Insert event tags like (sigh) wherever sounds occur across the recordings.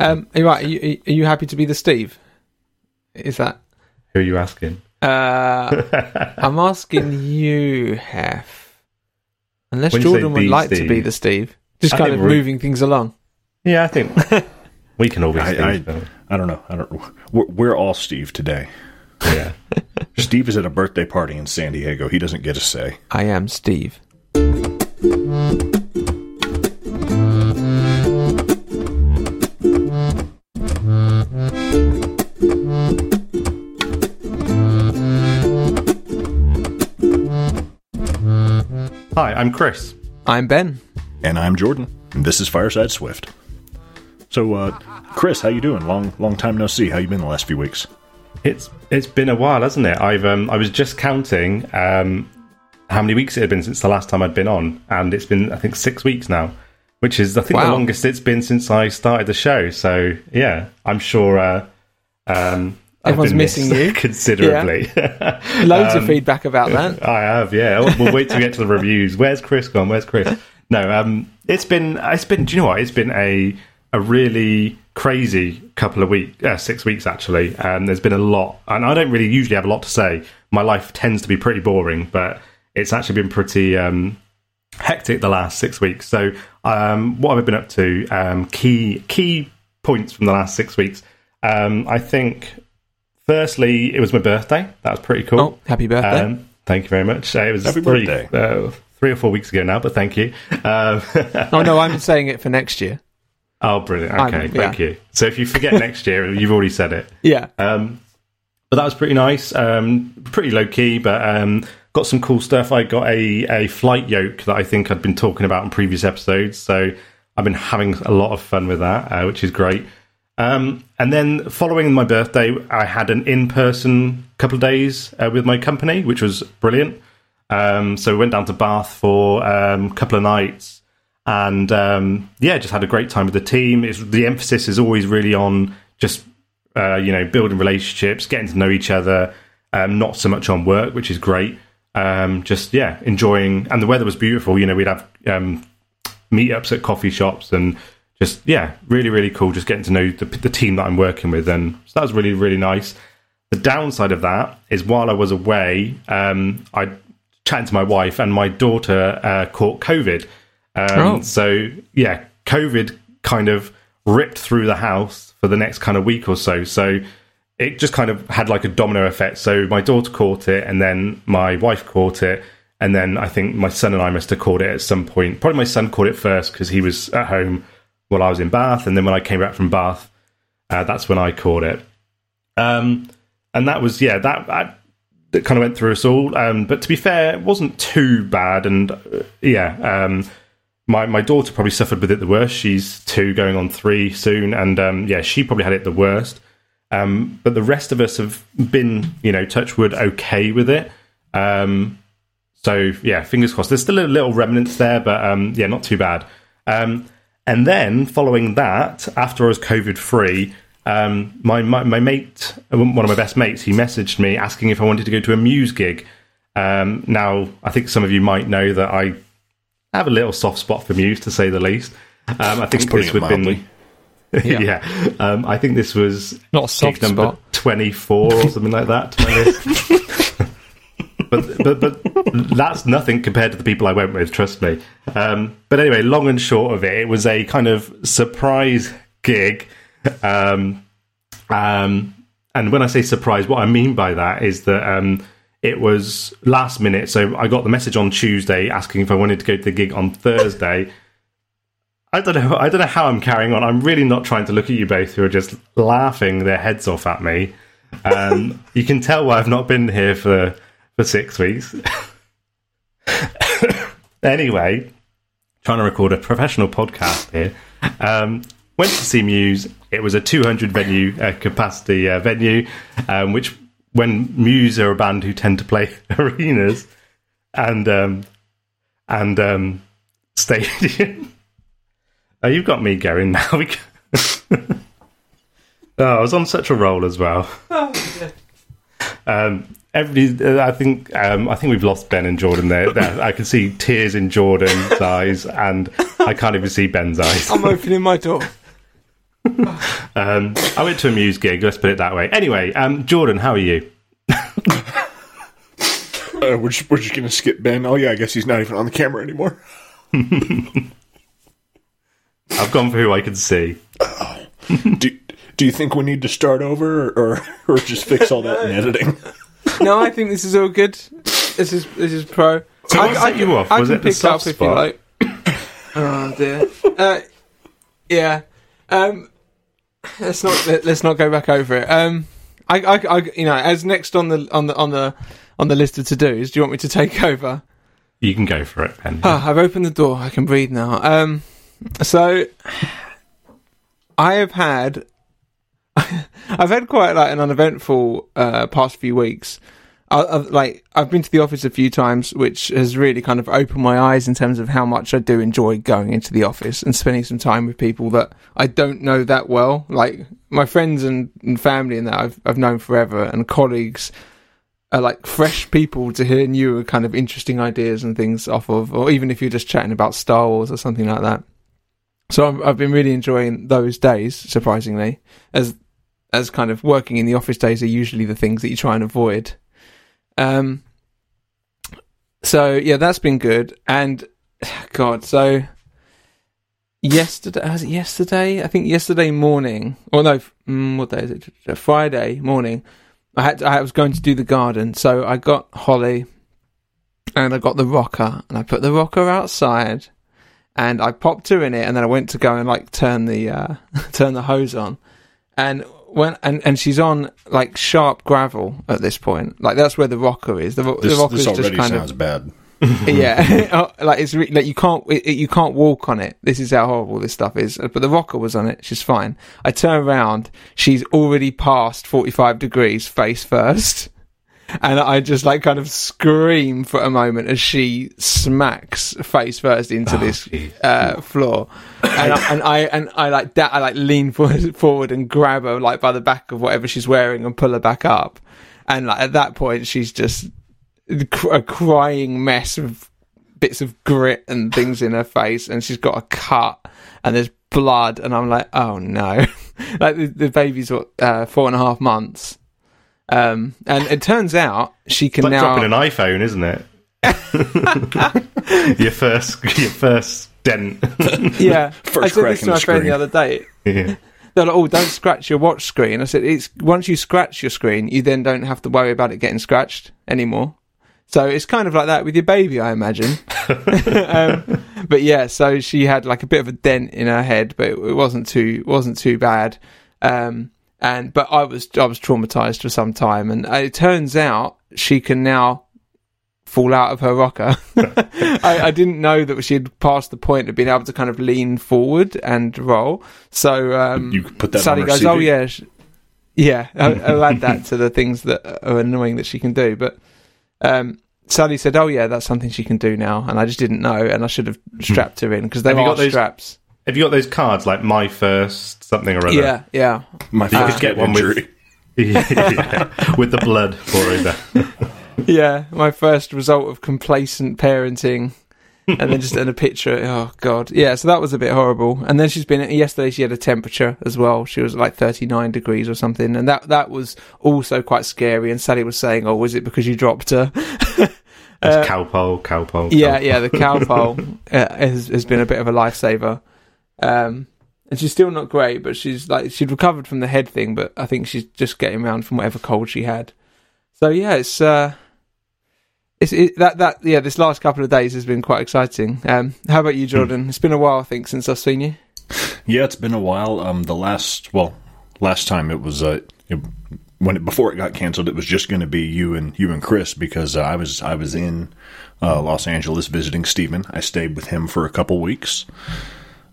Um, are you right? Are you, are you happy to be the Steve? Is that? Who are you asking? Uh, I'm asking you, Hef. Unless When Jordan would the like to be the Steve, just I kind of moving things along. Yeah, I think we can all be (laughs) I, Steve. I, but- I don't know. I don't. We're, we're all Steve today. yeah. (laughs) Steve is at a birthday party in San Diego. He doesn't get a say. I am Steve. Hi, I'm Chris. I'm Ben. And I'm Jordan. And this is Fireside Swift. So, uh, Chris, how you doing? Long, long time no see. How you been the last few weeks? It's it's been a while, hasn't it? I've um, I was just counting um, how many weeks it had been since the last time I'd been on, and it's been I think six weeks now, which is I think the longest it's been since I started the show. So yeah, I'm sure uh, um, I've Everyone's missing you. (laughs) considerably. (laughs) Loads Um, of feedback about (laughs) that. I have, yeah. We'll, we'll wait to get to the reviews. Where's Chris gone? Where's Chris? No, um, it's been, it's been. Do you know what? It's been a a really crazy couple of weeks, uh, six weeks actually. And there's been a lot, and I don't really usually have a lot to say. My life tends to be pretty boring, but it's actually been pretty um, hectic the last six weeks. So, um, what have I been up to? Um, key key points from the last six weeks. Um, I think, firstly, it was my birthday. That was pretty cool. Oh, happy birthday. Um, thank you very much. Uh, it was Happy three, birthday. Uh, three or four weeks ago now, but thank you. Um, (laughs) oh, no, I'm saying it for next year. oh, brilliant. I'm- Okay, thank yeah. you. So if you forget next year, (laughs) you've already said it. Yeah. Um, but that was pretty nice. Um, pretty low key, but um, got some cool stuff. I got a, a flight yoke that I think I'd been talking about in previous episodes. So I've been having a lot of fun with that, uh, which is great. Um, and then following my birthday, I had an in person couple of days uh, with my company, which was brilliant. Um, so we went down to Bath for um, a couple of nights, and um, yeah, just had a great time with the team. It's, the emphasis is always really on just uh, you know building relationships, getting to know each other, um, not so much on work, which is great. Um, just yeah, enjoying, and the weather was beautiful. You know, we'd have meetups at coffee shops and just yeah, really really cool. Just getting to know the, the team that I'm working with, and so that was really really nice. The downside of that is while I was away, um, I chatted to my wife, and my daughter uh, caught COVID. Um, Oh. So yeah, COVID kind of ripped through the house for the next kind of week or so. So it just kind of had like a domino effect. So my daughter caught it, and then my wife caught it, and then I think my son and I must have caught it at some point. Probably my son caught it first because he was at home while I was in Bath, and then when I came back from Bath, uh, that's when I caught it. Um, and that was yeah, that, that that kind of went through us all. Um, but to be fair, it wasn't too bad, and uh, yeah. Um, my my daughter probably suffered with it the worst. She's two, going on three soon, and um, yeah, she probably had it the worst. Um, but the rest of us have been, you know, touch wood, okay with it. Um, so yeah, fingers crossed. There's still a little remnants there, but yeah, not too bad. Um, and then following that, after I was COVID free, um, my, my my mate, one of my best mates, he messaged me asking if I wanted to go to a Muse gig. Um, now, I think some of you might know that I have a little soft spot for Muse, to say the least. Um, I think this would have been. mildly. (laughs) yeah, Um, I think this was Not a soft gig number spot. 24 or something like that. (laughs) but, but but that's nothing compared to the people I went with, trust me. Um, but anyway, long and short of it, it was a kind of surprise gig. Um, um, and when I say surprise, what I mean by that is that um, it was last minute. So I got the message on Tuesday asking if I wanted to go to the gig on Thursday. I don't know. I don't know how I'm carrying on. I'm really not trying to look at you both who are just laughing their heads off at me. Um, you can tell why I've not been here for for six weeks. (laughs) anyway, trying to record a professional podcast here. Um, went to see Muse. It was a 200 venue uh, capacity uh, venue, um, which when Muse are a band who tend to play (laughs) arenas and um, and um, stadium. (laughs) Oh, you've got me going now. Oh, I was on such a roll as well. Um, everybody, uh, I think, um, I think we've lost Ben and Jordan there. there. (laughs) I can see tears in Jordan's (laughs) eyes, and I can't even see Ben's eyes. I'm opening my door. (laughs) um, I went to a Muse gig. Let's put it that way. Anyway, um, Jordan, how are you? Uh, we're just, we're just gonna skip Ben. Oh yeah, I guess he's not even on the camera anymore. I've gone for who I can see. do Do you think we need to start over, or or just fix all that in editing? No, I think this is all good. This is this is pro. So I, what I, set you off? I Was can it the pick up soft if spot? you like. (coughs) oh dear. Uh, yeah. Um, let's not let, let's not go back over it. Um, I, I, I, you know, as next on the on the on the on the list of to dos, do you want me to take over? You can go for it, Ben. Ah, I've opened the door. I can breathe now. Um, so I have had, (laughs) I've had quite like an uneventful uh, past few weeks. I, I've, like I've been to the office a few times, which has really kind of opened my eyes in terms of how much I do enjoy going into the office and spending some time with people that I don't know that well, like my friends and, and family and that I've I've known forever, and colleagues are like fresh people to hear new kind of interesting ideas and things off of, or even if you're just chatting about Star Wars or something like that. So I've, I've been really enjoying those days, surprisingly, as as kind of working in the office days are usually the things that you try and avoid. Um. So yeah, that's been good, and (sighs) God, so yesterday was it yesterday? I think yesterday morning, or no, mm, what day is it? Friday morning. I had to, I was going to do the garden, so I got Holly and I got the rocker and I put the rocker outside and I popped her in it and then I went to go and like turn the uh, (laughs) turn the hose on and when and, and she's on like sharp gravel at this point like that's where the rocker is the, ro- This, the rocker this is just kind sounds of bad. (laughs) yeah, (laughs) like it's re- like you can't it, it- you can't walk on it. This is how horrible this stuff is. But the rocker was on it. She's fine. I turn around. She's already past forty five degrees face first, and I just like kind of scream for a moment as she smacks face first into this uh, floor, and I, (coughs) and I and I like that. I like lean forward, forward and grab her like by the back of whatever she's wearing and pull her back up. And like at that point, she's just a crying mess of bits of grit and things in her face, and she's got a cut and there's blood, and I'm like, oh no, (laughs) like the, the baby's what uh, four and a half months, um, and it turns out she can It's like now. dropping an iPhone, isn't it? (laughs) your first, your first dent. yeah, (laughs) First I said this to the my friend the other day. yeah. They're like, oh, don't scratch your watch screen. I said, it's once you scratch your screen, you then don't have to worry about it getting scratched anymore. So it's kind of like that with your baby, I imagine. (laughs) um, but yeah, so she had like a bit of a dent in her head, but it, it wasn't too wasn't too bad. Um, and but I was I was traumatized for some time, and it turns out she can now fall out of her rocker. (laughs) I, I didn't know that she had passed the point of being able to kind of lean forward and roll. So um, You could put that Sally goes, CV. "Oh yeah, sh- yeah." (laughs) I'll, I'll add that to the things that are annoying that she can do. But um, Sally said, "Oh yeah, that's something she can do now," and I just didn't know, and I should have strapped her in because there Have are got those- straps. Have you got those cards like my first something or other? Yeah, yeah. My You first could get head one with- (laughs) Yeah, with the blood pouring (laughs) down. Yeah, my first result of complacent parenting, and then just in a picture. Oh god, yeah. So that was a bit horrible. And then she's been yesterday. She had a temperature as well. She was like thirty nine degrees or something, and that that was also quite scary. And Sally was saying, "Oh, was it because you dropped her?" That's (laughs) Calpol, Calpol. yeah, yeah. The Calpol uh, has has been a bit of a lifesaver. Um, and she's still not great, but she's like she'd recovered from the head thing, but I think she's just getting around from whatever cold she had. So yeah, it's uh, it's it, that that yeah. This last couple of days has been quite exciting. Um, how about you, Jordan? It's been a while, I think, since I've seen you. (laughs) Yeah, it's been a while. Um, the last, well, last time it was uh, it, when it, before it got canceled, it was just going to be you and you and Chris because uh, I was I was in uh, Los Angeles visiting Stephen. I stayed with him for a couple weeks,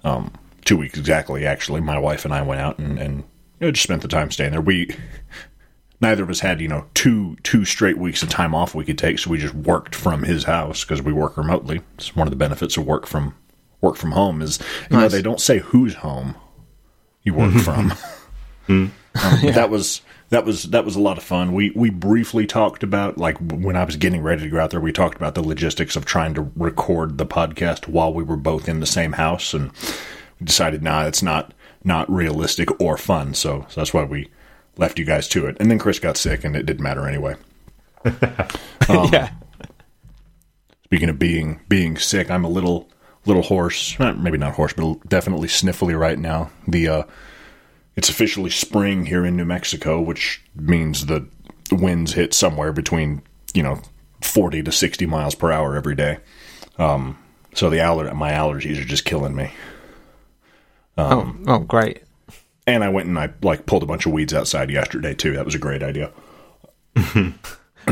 um, two weeks exactly. Actually, my wife and I went out and and you know, just spent the time staying there. We neither of us had you know two two straight weeks of time off we could take, so we just worked from his house because we work remotely. It's one of the benefits of work from work from home is you know they don't say whose home you work (laughs) from. Um, That (laughs) was that was that was a lot of fun. We we briefly talked about like when I was getting ready to go out there. We talked about the logistics of trying to record the podcast while we were both in the same house, and we decided, nah, it's not not realistic or fun. So, so that's why we left you guys to it. And then Chris got sick, and it didn't matter anyway. (laughs) Um, yeah. Speaking of being being sick, I'm a little little hoarse. Maybe not hoarse, but definitely sniffly right now. The uh, it's officially spring here in New Mexico, which means the winds hit somewhere between you know 40 to 60 miles per hour every day. Um, so the aller- my allergies are just killing me. oh, oh, great. And I went and I like pulled a bunch of weeds outside yesterday too. That was a great idea. (laughs)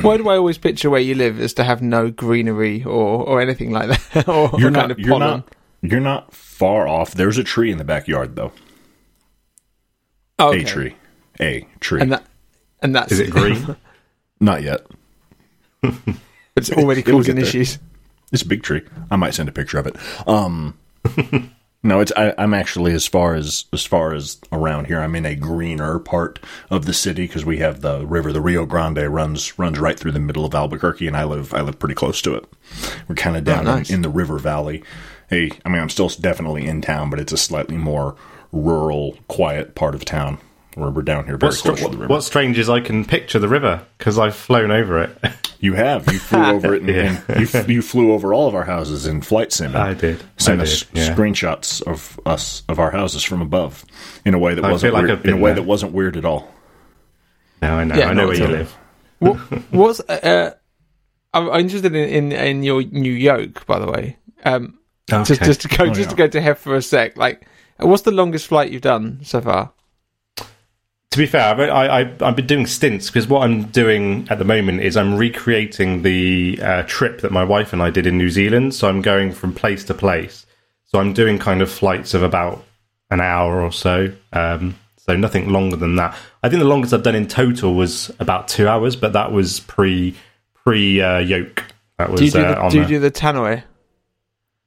Why do I always picture where you live as to have no greenery or, or anything like that, (laughs) or, You're kind not of you're pollen? not you're not far off. There's a tree in the backyard though. Oh, okay. A tree. A tree. and that and that's Is it green? (laughs) Not yet. it's already (laughs) causing issues. It's a big tree. I might send a picture of it. Um, (laughs) no, it's I, I'm actually as far as as far as around here. I'm in a greener part of the city because we have the river, the Rio Grande runs runs right through the middle of Albuquerque, and I live I live pretty close to it. We're kind of down nice. in, in the river valley. Hey, I mean, I'm still definitely in town, but it's a slightly more rural, quiet part of town. Where we're down here very What's, close to the what, river. what's strange is I can picture the river because I've flown over it. (laughs) You have. You flew (laughs) over it, and, Yeah. and you, f- you flew over all of our houses in flight sim. I did. Sent I us yeah. screenshots of us of our houses from above in a way that I wasn't like weird, in a way there. that wasn't weird at all. Now I know. Yeah, I know where you live. What, what's uh, I'm I'm interested in, in, in your new yoke, by the way. Um, just Okay. just to go Oh, just to go to Hef for a sec. Like, what's the longest flight you've done so far? To be fair, I've, I, I, I've been doing stints because what I'm doing at the moment is I'm recreating the uh, trip that my wife and I did in New Zealand. So I'm going from place to place. So I'm doing kind of flights of about an hour or so. Um, so nothing longer than that. I think the longest I've done in total was about two hours, but that was pre pre uh, yoke. That was Do you do uh, the, on do you do the tannoy?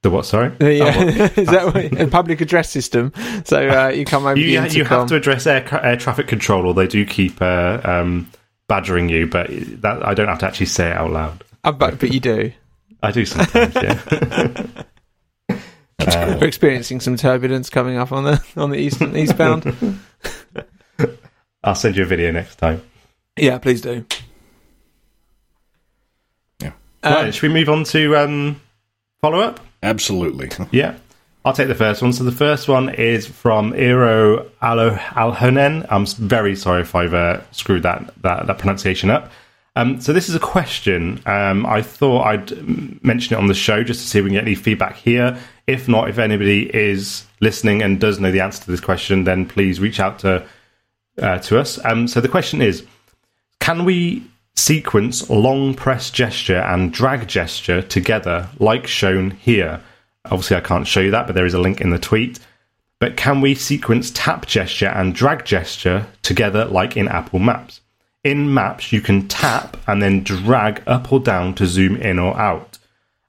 The what? Sorry. Yeah, Oh, what? (laughs) is that (laughs) what, a public address system? So uh, you come over you, the you have to address air, ca- air traffic control, or they do keep uh, um, badgering you. But that I don't have to actually say it out loud. Uh, but, but you do. I do sometimes. yeah. (laughs) We're experiencing some turbulence coming up on the on the eastern eastbound. I'll send you a video next time. yeah, please do. Yeah. Right, should we move on to um, follow up? Absolutely. (laughs) Yeah. I'll take the first one. So the first one is from Iro Alo- Alhonen. I'm very sorry if I've uh, screwed that, that that pronunciation up. Um, so this is a question. Um, I thought I'd mention it on the show just to see if we can get any feedback here. If not, if anybody is listening and does know the answer to this question, then please reach out to uh, to us. Um, so the question is: Can we sequence long press gesture and drag gesture together, like shown here? Obviously, I can't show you that, but there is a link in the tweet. But can we sequence tap gesture and drag gesture together, like in Apple Maps? In Maps, you can tap and then drag up or down to zoom in or out.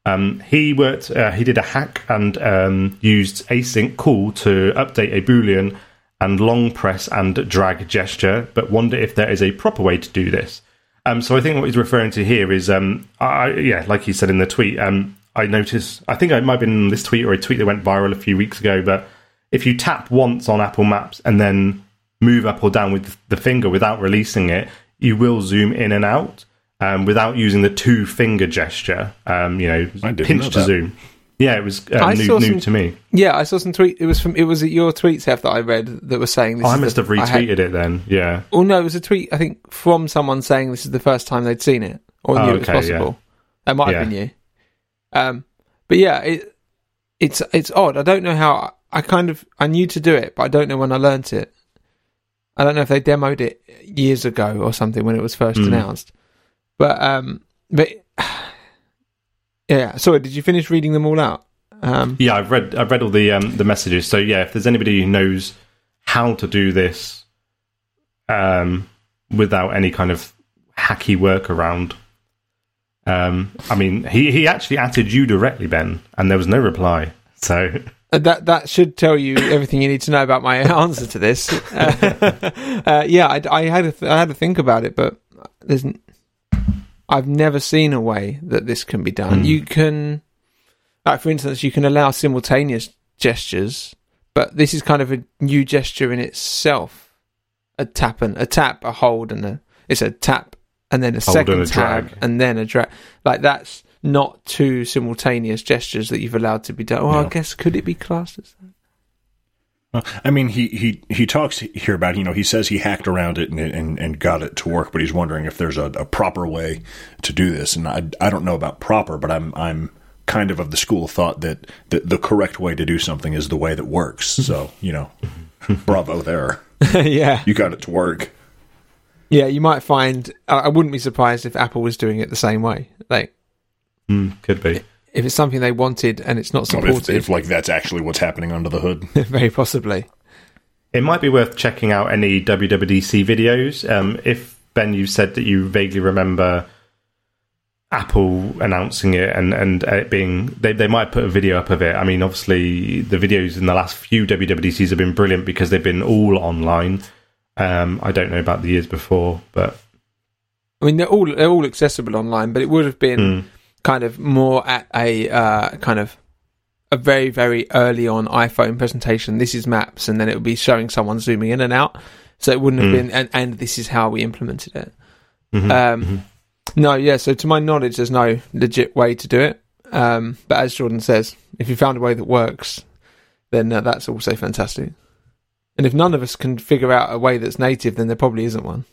Um, he worked. Uh, he did a hack and um, used async call to update a boolean and long press and drag gesture, but wonder if there is a proper way to do this. Um, so I think what he's referring to here is, um, I, yeah, like he said in the tweet. Um, I noticed. I think it might have been in this tweet or a tweet that went viral a few weeks ago. But if you tap once on Apple Maps and then move up or down with the finger without releasing it, you will zoom in and out um, without using the two finger gesture. Um, you know, pinch know to that. zoom. Yeah, it was uh, new, some- to me. Yeah, I saw some tweet. It was from it was your tweets Hef that I read that was saying this. Oh, I must the- have I had- retweeted it then. Yeah. Oh no, it was a tweet I think from someone saying this is the first time they'd seen it or Oh, knew it was okay, possible. That might Yeah. have been you. Um, but yeah, it it's it's odd. I don't know how. I kind of I knew to do it, but I don't know when I learnt it. I don't know if they demoed it years ago or something when it was first Mm. announced. But um, but yeah. Sorry, did you finish reading them all out? Um, Yeah, I've read I've read all the um, the messages. So yeah, if there's anybody who knows how to do this um, without any kind of hacky workaround, um, I mean, he he actually added you directly, Ben, and there was no reply. So Uh, That that should tell you (coughs) everything you need to know about my (laughs) answer to this. Uh, (laughs) uh, yeah, I, I had th- I had to think about it, but there's n- I've never seen a way that this can be done. Hmm. You can, like for instance, you can allow simultaneous gestures, but this is kind of a new gesture in itself. A tap and a tap, a hold, and a it's a tap and then a Hold second and a drag. and then a drag. Like that's not two simultaneous gestures that you've allowed to be done. Well, I guess could it be classed as that? Well, I mean, he, he, he talks here about, you know, he says he hacked around it and, and, and got it to work, but he's wondering if there's a, a proper way to do this. And I, I don't know about proper, but I'm, I'm kind of of the school of thought that, that the correct way to do something is the way that works. So, (laughs) you know, bravo there. (laughs) yeah, You got it to work. yeah. You might find. I I wouldn't be surprised if Apple was doing it the same way. Like Mm, could be. If it's something they wanted and it's not If, if, like, that's actually what's happening under the hood. (laughs) very possibly. It might be worth checking out any WWDC videos. Um, if Ben, you said that you vaguely remember Apple announcing it and and it being they they might put a video up of it. I mean, obviously the videos in the last few WWDCs have been brilliant because they've been all online. Um, I don't know about the years before, but I mean, they're all they're all accessible online, but it would have been mm, kind of more at a uh, kind of a very very early on iPhone presentation. This is maps, and then it would be showing someone zooming in and out. So it wouldn't have Mm. been, and, and this is how we implemented it. mhm, Um, mhm. No, yeah. So to my knowledge, there's no legit way to do it. Um, but as Jordan says, if you found a way that works, then uh, that's also fantastic. And if none of us can figure out a way that's native, then there probably isn't one.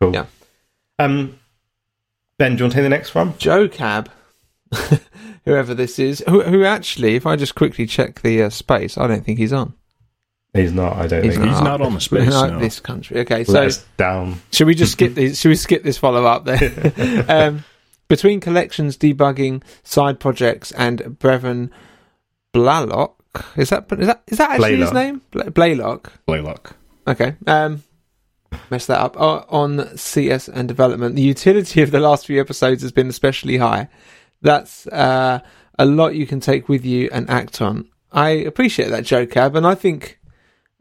cool. yeah. Um, Ben, do you want to take the next one? Joe Cab, (laughs) whoever this is, who, who actually, if I just quickly check the uh, space, I don't think he's on. He's not. I don't He's think. He's not on the (laughs) space, No, no. this country. Okay, Let so us down. should we just skip these? Should we skip this follow up there? (laughs) um, between collections, debugging, side projects, and Brevin Blalock. Is that is that is that actually his name? Bla- Blaylock. Blaylock. Okay. Um, mess that up. Uh, on CS and development, the utility of the last few episodes has been especially high. That's uh, a lot you can take with you and act on. I appreciate that, Joe Cab, and I think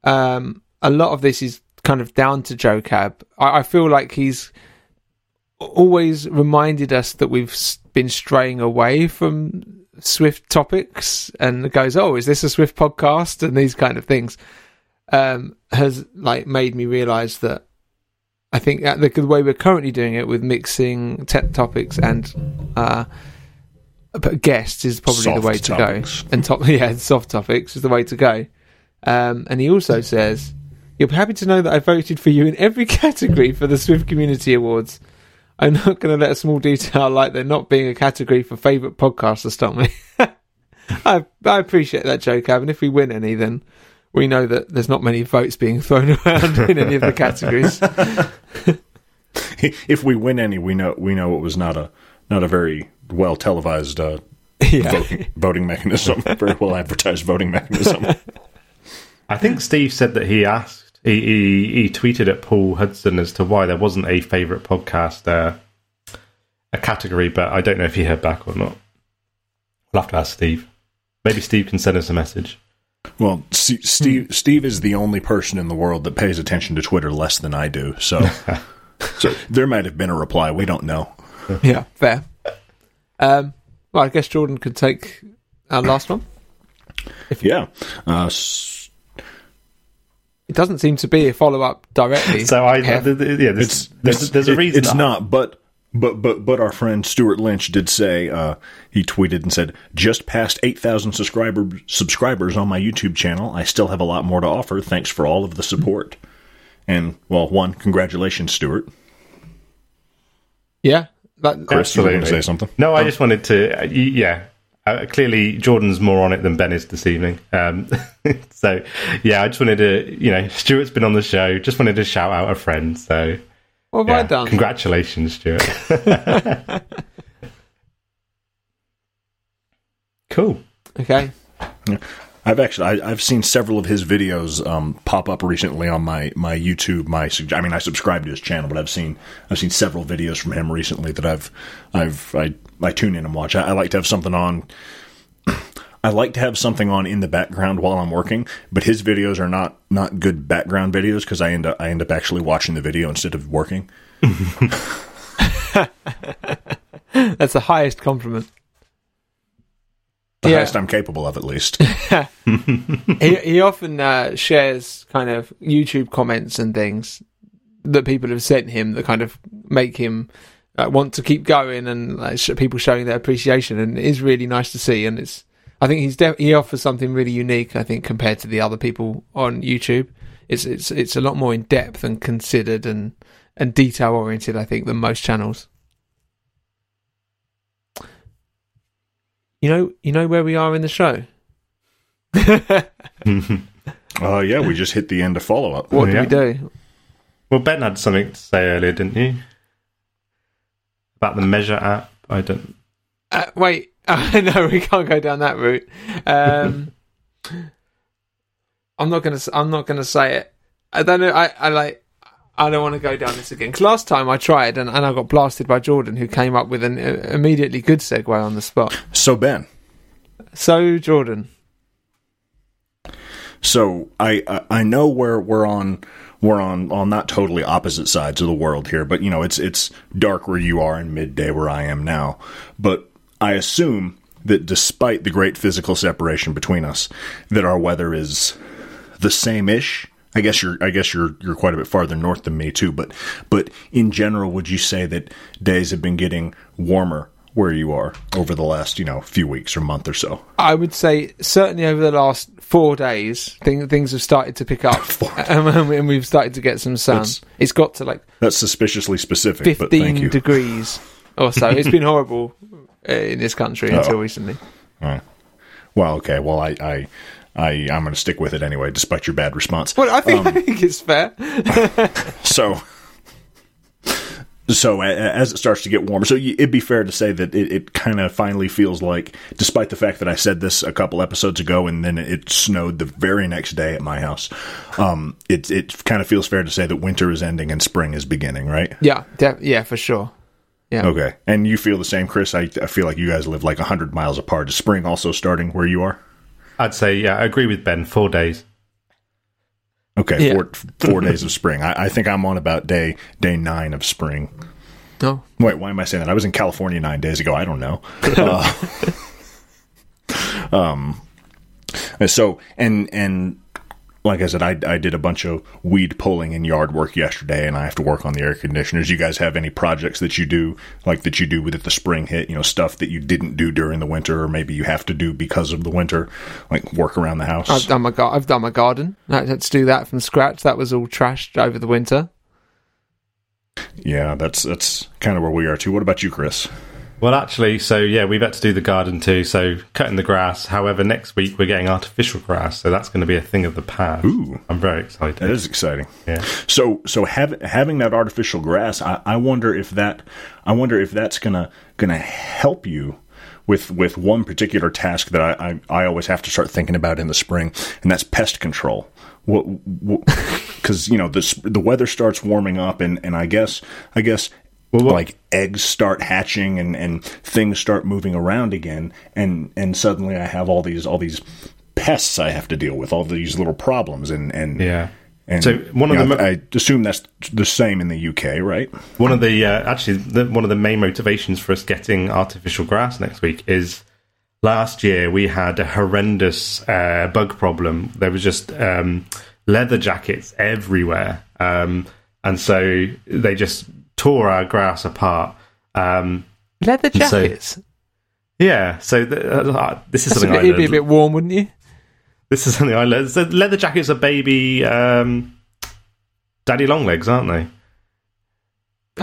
um, a lot of this is kind of down to Joe Cab. I, I feel like he's always reminded us that we've been straying away from Swift topics and goes, "Oh, is this a Swift podcast?" and these kind of things um, has like made me realize that I think that the, the way we're currently doing it with mixing tech topics and uh, guests is probably Soft the way to go. And top, (laughs) yeah, soft topics is the way to go. Um, and he also says, "You'll be happy to know that I voted for you in every (laughs) category for the Swift Community Awards." I'm not going to let a small detail like there not being a category for favourite podcaster stop me. (laughs) I, I appreciate that joke, Ab, and if we win any, then we know that there's not many votes being thrown (laughs) around in any of the categories. (laughs) if we win any, we know we know it was not a not a very well televised uh, yeah. voting, voting mechanism, (laughs) very well advertised voting mechanism. I think Steve said that he asked, he, he, he tweeted at Paul Hudson as to why there wasn't a favourite podcast, uh, a category, but I don't know if he heard back or not. We'll have to ask Steve. Maybe Steve can send us a message. Well, S- Steve Steve is the only person in the world that pays attention to Twitter less than I do. So, (laughs) so there might have been a reply. We don't know. (laughs) Yeah, fair. Um, well, I guess Jordan could take our last one. If Yeah. Uh, s- It doesn't seem to be a follow up directly. So I, Yeah. th- th- yeah, there's, it's there's, it's- there's a reason. It's not, but but but but our friend Stuart Lynch did say uh, he tweeted and said just past eight thousand subscribers subscribers on my YouTube channel. I still have a lot more to offer. Thanks for all of the support. And well, one, congratulations, Stuart. yeah, that, Chris, you were going to Absolutely. say something? No, I just wanted to. Uh, yeah, uh, clearly Jordan's more on it than Ben is this evening. Um, (laughs) so yeah, I just wanted to. You know, Stuart's been on the show. Just wanted to shout out a friend. So what have yeah, I done? congratulations, Stuart. (laughs) cool. okay. I've actually I, I've seen several of his videos um, pop up recently on my my YouTube. My I mean I subscribe to his channel, but I've seen I've seen several videos from him recently that I've I've I, I tune in and watch. I, I like to have something on. I like to have something on in the background while I'm working, but his videos are not not good background videos because I end up I end up actually watching the video instead of working. (laughs) That's the highest compliment. the Yeah. highest I'm capable of, at least. (laughs) (laughs) he he often uh, shares kind of YouTube comments and things that people have sent him that kind of make him uh, want to keep going and sh- people showing their appreciation and it is really nice to see and it's I think he's def- he offers something really unique I think compared to the other people on YouTube it's it's it's a lot more in depth and considered and and detail oriented I think than most channels you know you know where we are in the show uh, (laughs) (laughs) yeah, we just hit the end of follow up. what do we do Well, Ben had something to say earlier, didn't you? About the Measure app. I don't. Uh, wait, uh, (laughs) no, we can't go down that route. Um, (laughs) I'm not gonna. I'm not gonna say it. I don't know. I, I like. I don't want to go down this again. 'Cause last time I tried and, and I got blasted by Jordan, who came up with an uh, immediately good segue on the spot. So, Ben, So Jordan, so I, I I know we're we're on we're on on not totally opposite sides of the world here, but you know it's it's dark where you are and midday where I am now. But I assume that despite the great physical separation between us, that our weather is the same ish. I guess you're I guess you're you're quite a bit farther north than me too, but but in general, would you say that days have been getting warmer where you are over the last you know few weeks or month or so? I would say certainly over the last four days, thing, things have started to pick up, (laughs) and, and we've started to get some sun. That's- it's got to like That's suspiciously specific, but thank 15 you. degrees or so. It's been horrible (laughs) in this country until recently. Alright. Well, okay. Well, I, I, I, I'm going to stick with it anyway, despite your bad response. Well, I think Um, (laughs) I think it's fair. (laughs) So, so as it starts to get warmer, so it'd be fair to say that it, it kind of finally feels like, despite the fact that I said this a couple episodes ago, and then it snowed the very next day at my house, um, it it kind of feels fair to say that winter is ending and spring is beginning, right? Yeah, yeah, for sure. Yeah. Okay, and you feel the same, Chris? I, I feel like you guys live like hundred miles apart. Is spring also starting where you are? I'd say yeah. I agree with Ben. Four days. Okay, Yeah. four four (laughs) days of spring. I, I think I'm on about day day nine of spring. No. Wait, why am I saying that? I was in California nine days ago. I don't know. (laughs) Uh, (laughs) um, so and and like I said, I I did a bunch of weed pulling and yard work yesterday, and I have to work on the air conditioners. You guys have any projects that you do like that you do with it the spring hit? You know, stuff that you didn't do during the winter, or maybe you have to do because of the winter, like work around the house. I've done my gar- I've done my garden. I had to do that from scratch. That was all trashed over the winter. yeah, that's that's kind of where we are too. What about you, Chris? Well, actually, so yeah, we've had to do the garden too. So cutting the grass. However, next week we're getting artificial grass, so that's going to be a thing of the past. Ooh. I'm very excited. That is exciting. Yeah. So so have, having that artificial grass, I, I wonder if that I wonder if that's gonna gonna help you with with one particular task that I, I, I always have to start thinking about in the spring, and that's pest control. What because you know the the weather starts warming up, and, and I guess I guess. What- like eggs start hatching and, and things start moving around again and, and suddenly I have all these all these pests I have to deal with, all these little problems and, and Yeah. and So one of you the know, mo- I assume that's the same in the UK, right? One of the uh, actually the, one of the main motivations for us getting artificial grass next week is last year we had a horrendous uh, bug problem. There was just um, leather jackets everywhere, um, and so they just tore our grass apart. Um, Leather So- jackets. yeah, so the, uh, this is That's a something Bit, it'd be a bit warm, wouldn't you? This is something I learned. So leather jackets are baby um, daddy long legs, aren't they?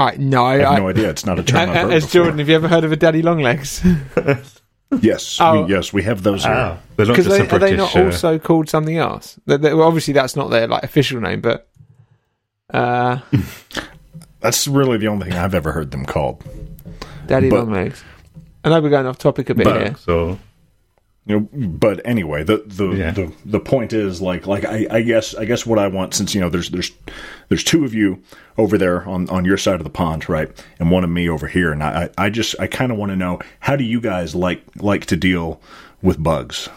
I no, I, I have I, no idea. It's not a term I've heard as before. Jordan, have you ever heard of a daddy long legs? (laughs) Yes, Oh. we, yes, we have those here. Ah, they're not Because just they, a are they not uh, also called something else? They- they- well, obviously, that's not their like official name, but uh, (laughs) That's really the only thing I've ever heard them called. daddy But- long legs. I know we're going off topic a bit here. bugs or You know, but anyway, the the, Yeah. the the point is like like I, I guess I guess what I want since you know there's there's there's two of you over there on on your side of the pond, right, and one of me over here, and I I I just I kind of want to know how do you guys like like to deal with bugs?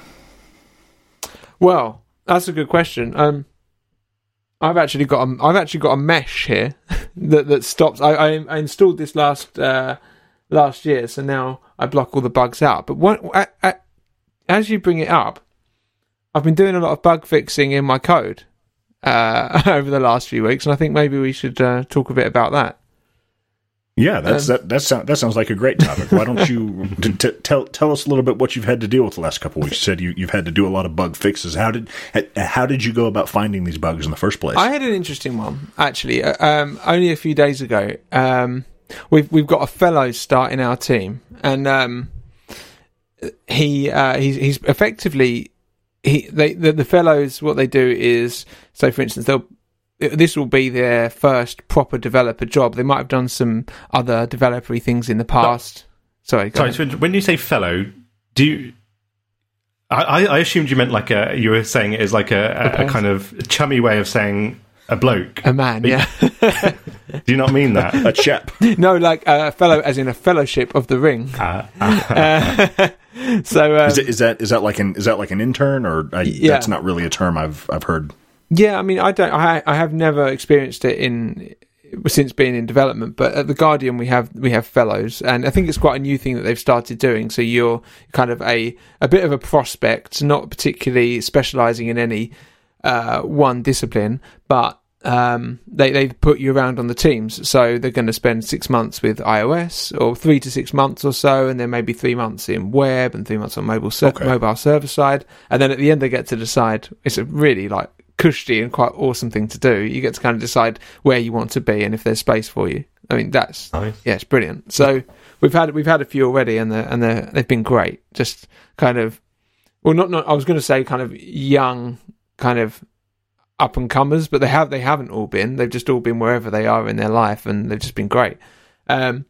Well, that's a good question. Um, I've actually got a, I've actually got a mesh here (laughs) that that stops. I, I, I installed this last uh, last year, so now I block all the bugs out. But what, I, I, as you bring it up, I've been doing a lot of bug fixing in my code uh, (laughs) over the last few weeks, and I think maybe we should uh, talk a bit about that. Yeah, that's that. That sounds that sounds like a great topic. Why don't you (laughs) t- t- tell tell us a little bit what you've had to deal with the last couple of weeks? You said you, you've had to do a lot of bug fixes. How did how did you go about finding these bugs in the first place? I had an interesting one actually. uh, Um, only a few days ago, um, we've we've got a fellow starting our team, and um, he uh, he's he's effectively he they the, the fellows what they do is so for instance they'll this will be their first proper developer job. They might have done some other developery things in the past. Sorry, go Sorry, so when you say fellow, do you? I, I I assumed you meant like a. You were saying it as like a, a, a kind of chummy way of saying a bloke. a man, But- yeah. (laughs) Do you not mean that? a chap. (laughs) no, like a fellow, as in a fellowship of the ring. (laughs) Uh, Uh, so um, Is, it, is that is that like an is that like an intern or I, Yeah. that's not really a term I've I've heard. Yeah, I mean, I don't. I I have never experienced it in since being in development, but at the Guardian we have we have fellows, and I think it's quite a new thing that they've started doing. So you're kind of a a bit of a prospect, not particularly specialising in any uh, one discipline, but um, they they put you around on the teams. So they're going to spend six months with iOS, or three to six months or so, and then maybe three months in web and three months on mobile ser- Okay. mobile server side, and then at the end they get to decide. It's a really like cushy and quite awesome thing to do. You get to kind of decide where you want to be and if there's space for you. I mean, that's Nice. yeah, it's brilliant. So we've had we've had a few already, and they and they they've been great. Just kind of, well, not not. I was going to say kind of young, kind of up and comers, but they have they haven't all been. They've just all been wherever they are in their life, and they've just been great. Um,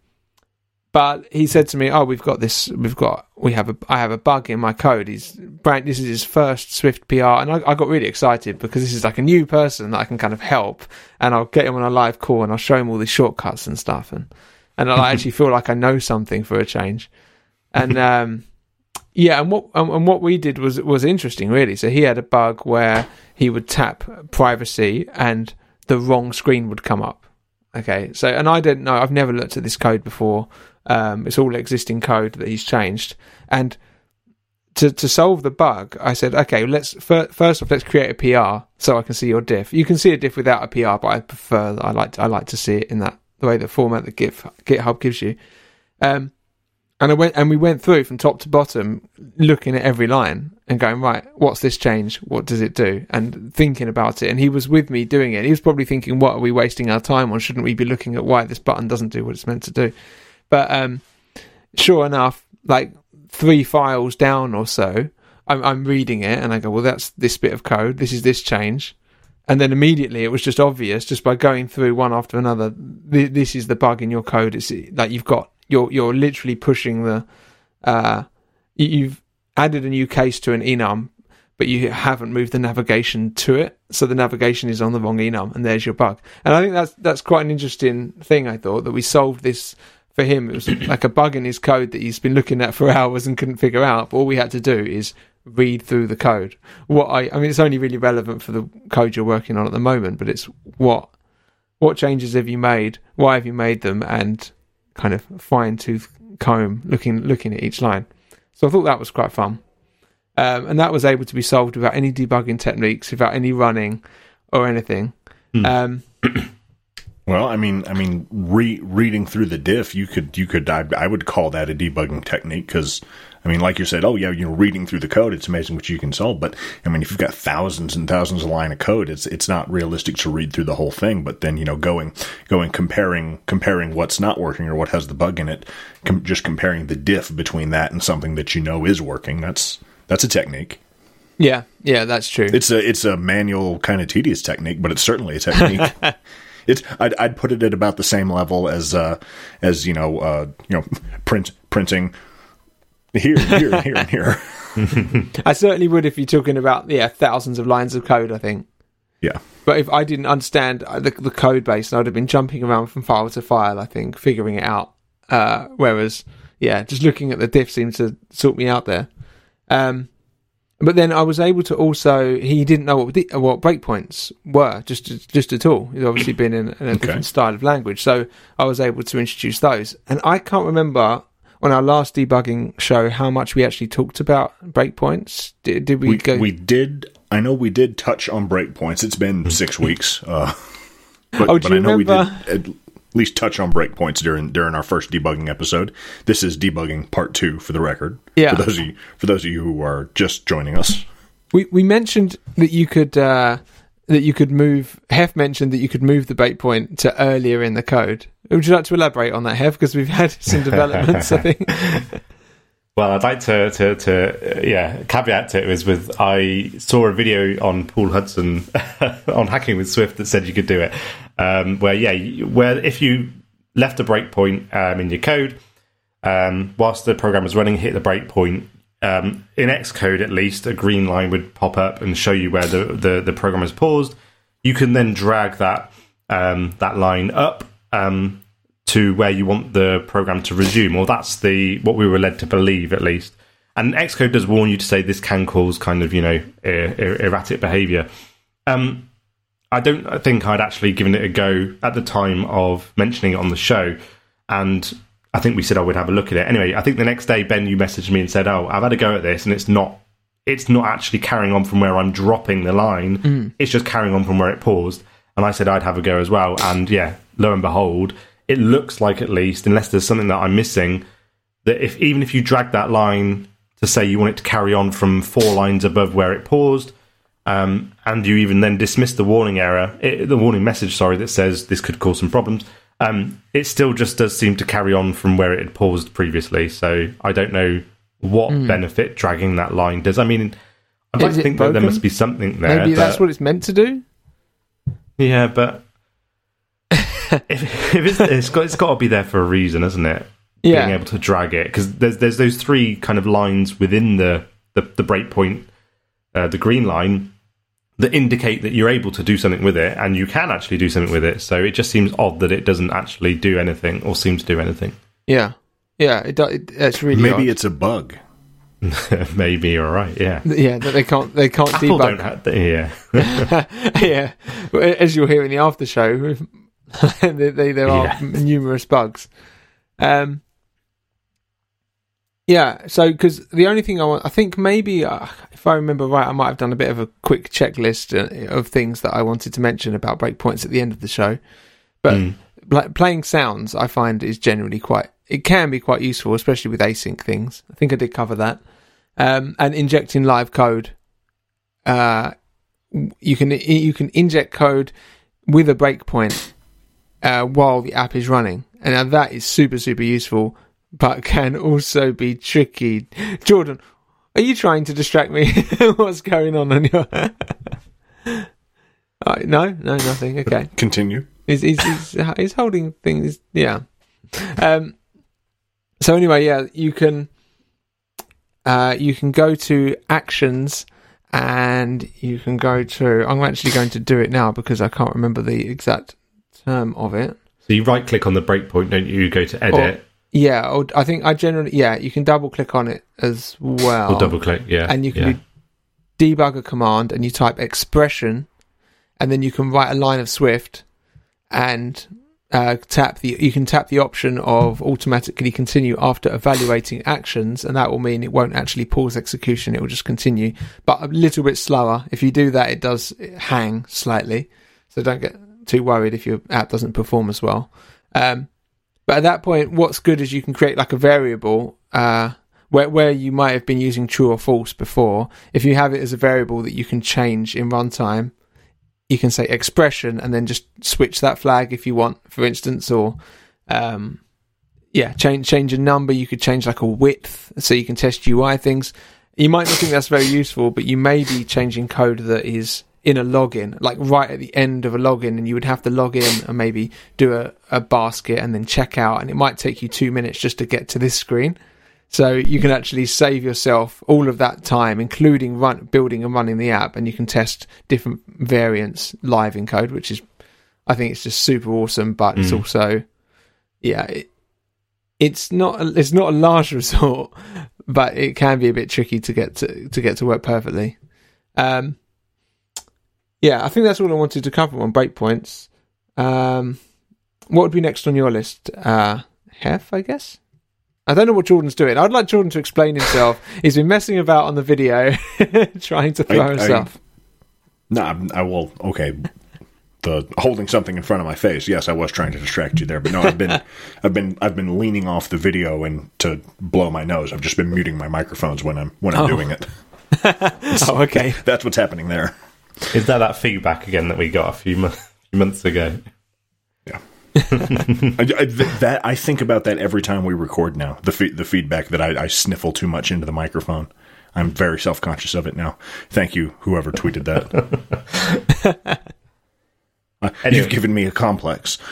but he said to me, "Oh, we've got this. We've got we have a I have a bug in my code. He's brand. This is his first Swift PR, and I, I got really excited because this is like a new person that I can kind of help, and I'll get him on a live call and I'll show him all these shortcuts and stuff, and and I actually (laughs) feel like I know something for a change, and (laughs) um, yeah, and what and, and what we did was was interesting, really. So he had a bug where he would tap privacy and the wrong screen would come up. Okay, so and I didn't know. I've never looked at this code before. Um, it's all existing code that he's changed, and to to solve the bug, I said, okay, let's fir- first off let's create a PR so I can see your diff. You can see a diff without a PR, but I prefer I like I like to see it in that the way the format that Git, GitHub gives you. Um, and I went and we went through from top to bottom, looking at every line and going, right, what's this change? What does it do? And thinking about it. And he was with me doing it. He was probably thinking, what are we wasting our time on? Shouldn't we be looking at why this button doesn't do what it's meant to do? But um, sure enough, like three files down or so, I'm, I'm reading it and I go, well, that's this bit of code. This is this change. And then immediately it was just obvious just by going through one after another. Th- this is the bug in your code. It's like you've got you're you're literally pushing the uh, you- you've added a new case to an enum, but you haven't moved the navigation to it, so the navigation is on the wrong enum, and there's your bug. And I think that's that's quite an interesting thing. I thought that we solved this for him. It was like a bug in his code that he's been looking at for (laughs) hours and couldn't figure out. But all we had to do is read through the code. What I I mean, it's only really relevant for the code you're working on at the moment, but it's what what changes have you made? Why have you made them? And kind of fine tooth comb looking looking at each line. So I thought that was quite fun. Um, and that was able to be solved without any debugging techniques, without any running or anything. Hmm. Um, (clears throat) Well, I mean, I mean, re- reading through the diff, you could, you could, I, I would call that a debugging technique because, I mean, like you said, oh yeah, you're reading through the code. It's amazing what you can solve. But I mean, if you've got thousands and thousands of line of code, it's it's not realistic to read through the whole thing. But then you know, going going comparing comparing what's not working or what has the bug in it, com- just comparing the diff between that and something that you know is working. That's that's a technique. yeah, yeah, that's true. It's a it's a manual kind of tedious technique, but it's certainly a technique. (laughs) it's I'd, I'd put it at about the same level as uh, as you know uh, you know print printing here here and (laughs) here and here. I certainly would if you're talking about yeah thousands of lines of code. I think. Yeah, But if I didn't understand uh, the, the code base, I'd have been jumping around from file to file. I think figuring it out. Uh, whereas, yeah, just looking at the diff seemed to sort me out there. Um, but then I was able to also. He didn't know what di- what breakpoints were, just just at all. He's obviously been in, in a different style of language, so I was able to introduce those. And I can't remember. on our last debugging show how much we actually talked about breakpoints. Did, did we, We, go? we did. I know we did touch on breakpoints. It's been six weeks. Uh, (laughs) but, Oh, do but you I know remember- we did at least touch on breakpoints during during our first debugging episode. This is debugging part two for the record. Yeah. For those of you, for those of you who are just joining us. we we mentioned that you could uh, that you could move. Hef mentioned that you could move the breakpoint to earlier in the code. Would you like to elaborate on that, Hef? Because we've had (laughs) some developments. I think. (laughs) Well, I'd like to, to, to uh, yeah, caveat to it was with I saw a video on Paul Hudson (laughs) on hacking with Swift that said you could do it. Um, where, yeah, where if you left a breakpoint um, in your code, um, whilst the program was running, hit the breakpoint, um, in Xcode at least, a green line would pop up and show you where the, the, the program is paused. You can then drag that um, that line up um, to where you want the program to resume, or that's the what we were led to believe at least. And Xcode does warn you to say this can cause kind of you know er- er- erratic behavior. Um, I don't think I'd actually given it a go at the time of mentioning it on the show, and I think we said I would have a look at it. Anyway, I think the next day Ben, you messaged me and said, "Oh, I've had a go at this, and it's not." It's not actually carrying on from where I'm dropping the line. Mm. It's just carrying on from where it paused. And I said I'd have a go as well. And yeah, lo and behold, it looks like at least, unless there's something that I'm missing, that if even if you drag that line to say you want it to carry on from four lines above where it paused, um, and you even then dismiss the warning error, it, the warning message, sorry, that says this could cause some problems, um, it still just does seem to carry on from where it had paused previously. So I don't know what benefit dragging that line does. I mean, I'd like Is to it think that there must be something there. Maybe that's what it's meant to do. yeah, but (laughs) if, if it's, it's got it's got to be there for a reason, isn't it? Yeah. Being able to drag it because there's there's those three kind of lines within the the, the breakpoint, uh, the green line, that indicate that you're able to do something with it, and you can actually do something with it. So it just seems odd that it doesn't actually do anything or seem to do anything. Yeah. Yeah. It, do- it, it's really Maybe odd. it's a bug. (laughs) Maybe you're right. Yeah. yeah that they can't they can't (laughs) Apple debug. don't have. Yeah. (laughs) yeah, as you'll hear in the after show, they, they, there are Yeah. numerous bugs. Um, yeah, so because the only thing I want, I think maybe uh, if I remember right, I might have done a bit of a quick checklist uh, of things that I wanted to mention about breakpoints at the end of the show. But Mm. pl- playing sounds, I find is generally quite. It can be quite useful, especially with async things. I think I did cover that. Um, and injecting live code. Uh, you can you can inject code with a breakpoint uh, while the app is running, and now that is super super useful, but can also be tricky. Jordan, are you trying to distract me? (laughs) What's going on on your? (laughs) Uh, no, no, nothing. Okay. Continue. He's he's he's, he's holding things. Yeah. Um. So anyway, yeah, you can. Uh, you can go to actions, and you can go to. I'm actually going to do it now because I can't remember the exact term of it. So you right click on the breakpoint, don't you? You go to edit Yeah, I think I generally yeah. You can double click on it as well, or double click. Yeah. and you can yeah. debug a command, and you type expression, and then you can write a line of Swift, and uh, tap the. You can tap the option of automatically continue after evaluating actions, and that will mean it won't actually pause execution. It will just continue, but a little bit slower. If you do that, it does hang slightly, so don't get too worried if your app doesn't perform as well. Um, but at that point, what's good is you can create like a variable uh, where where you might have been using true or false before. If you have it as a variable that you can change in runtime, you can say expression and then just switch that flag if you want, for instance, or um, yeah, change change a number. You could change like a width so you can test UI things. You might not think that's very useful, but you may be changing code that is in a login, like right at the end of a login, and you would have to log in and maybe do a, a basket and then check out, and it might take you two minutes just to get to this screen. So you can actually save yourself all of that time, including run, building and running the app, and you can test different variants live in code, which is, I think, it's just super awesome. But it's Mm. also, yeah, it, it's not a- it's not a last (laughs) resort, but it can be a bit tricky to get to to get to work perfectly. Um, yeah, I think that's all I wanted to cover on breakpoints. Um, what would be next on your list? Uh, Hef, I guess. I don't know what Jordan's doing. I'd like Jordan to explain himself. (laughs) He's been messing about on the video, (laughs) trying to throw I- I- himself. No, I'm- I will. Okay, the holding something in front of my face. Yes, I was trying to distract you there, but no, I've been, (laughs) I've been, I've been leaning off the video and to blow my nose. I've just been muting my microphones when I'm when I'm Oh. doing it. oh, okay. That's what's happening there. Is that that feedback again that we got a few, mo- few months ago? Yeah. (laughs) I, I- that I think about that every time we record now. The fe- the feedback that I, I sniffle too much into the microphone. I'm very self conscious of it now. Thank you, whoever tweeted that. (laughs) Uh, Anyway. You've given me a complex. (laughs)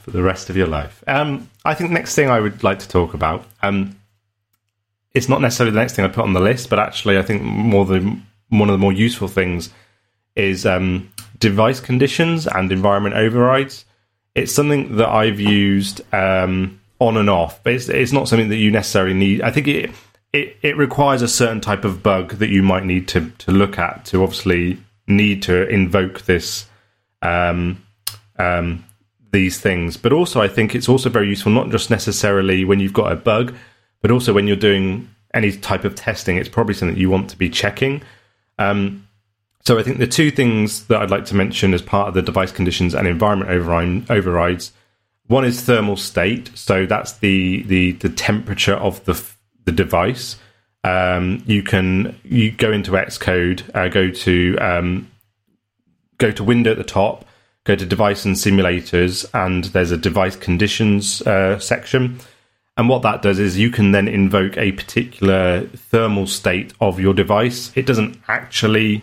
for the rest of your life. Um, I think the next thing I would like to talk about, um, it's not necessarily the next thing I put on the list, but actually I think more the one of the more useful things is um, device conditions and environment overrides. It's something that I've used um, on and off, but it's, it's not something that you necessarily need. I think it, it it requires a certain type of bug that you might need to to look at to obviously need to invoke this um, um, these things. But also, I think it's also very useful, not just necessarily when you've got a bug, but also when you're doing any type of testing. It's probably something you want to be checking. Um, so I think the two things that I'd like to mention as part of the device conditions and environment override, overrides. One is thermal state, so that's the the, the temperature of the the device. Um, you can you go into Xcode, uh, go to um, go to window at the top, go to device and simulators, and there's a device conditions uh, section. And what that does is you can then invoke a particular thermal state of your device. It doesn't actually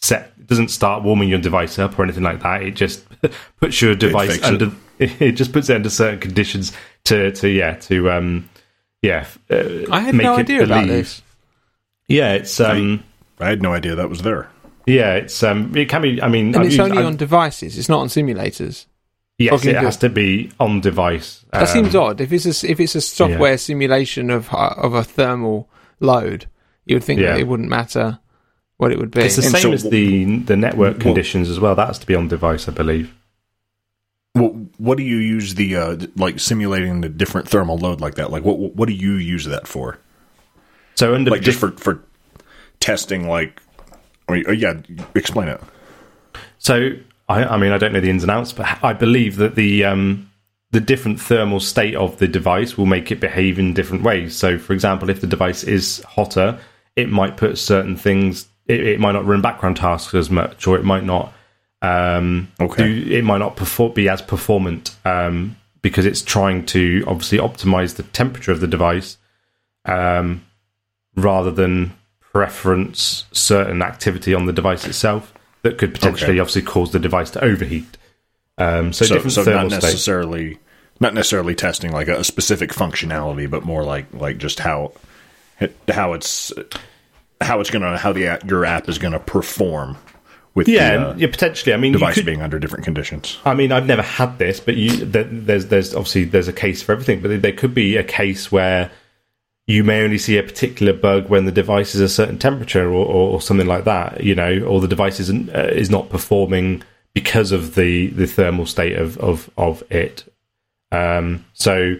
set, it doesn't start warming your device up or anything like that. It just (laughs) puts your device fixes under. (laughs) It. just puts it under certain conditions to to yeah to um yeah. Uh, I had make no it idea about this. Yeah, it's um I had no idea that was there. yeah it's um it can be. I mean, And I've it's used- only I've- on devices. It's not on simulators. Yes, it good. has to be on device. That Um, seems odd. If it's a, s- if it's a software simulation of uh, of a thermal load, you would think Yeah. that it wouldn't matter what it would be. It's the And same so as the the network Well- conditions as well. That has to be on device, I believe. What, what do you use the uh, like simulating the different thermal load like that? Like what what do you use that for? So under Like just for for testing? Like, I mean, uh, yeah, explain it. So I, I mean, I don't know the ins and outs, but I believe that the um, the different thermal state of the device will make it behave in different ways. So, for example, if the device is hotter, it might put certain things. It, it might not run background tasks as much, or it might not. Um, Okay. do- it might not perfor- be as performant um, because it's trying to obviously optimize the temperature of the device um, rather than preference certain activity on the device itself that could potentially Okay. obviously cause the device to overheat. Um, so, So, different so thermal not necessarily not necessarily testing like a, specific functionality, but more like like just how how it's how it's gonna how the your app is gonna perform with Yeah, the uh, yeah, potentially. I mean, device could- being under different conditions. I mean, I've never had this, but you, th- there's there's obviously there's a case for everything, but there could be a case where you may only see a particular bug when the device is a certain temperature or, or, or something like that, you know, or the device isn't uh, is not performing because of the the thermal state of of of it. Um, so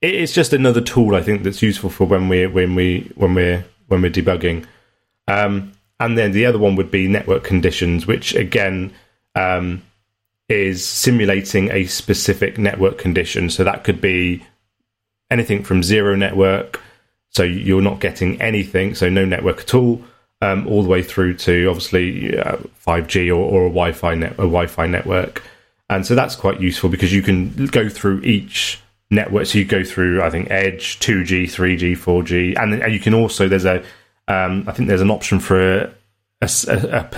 it's just another tool I think that's useful for when we when we when we're when we're debugging. Um, and then the other one would be network conditions, which again um, is simulating a specific network condition. So that could be anything from zero network, so you're not getting anything, so no network at all, um, all the way through to obviously uh, 5G or, or a Wi-Fi net, a Wi-Fi network, and so that's quite useful because you can go through each network. So you go through, I think, Edge, 2G, 3G, 4G, and, you can also there's a, um, I think there's an option for a, a a-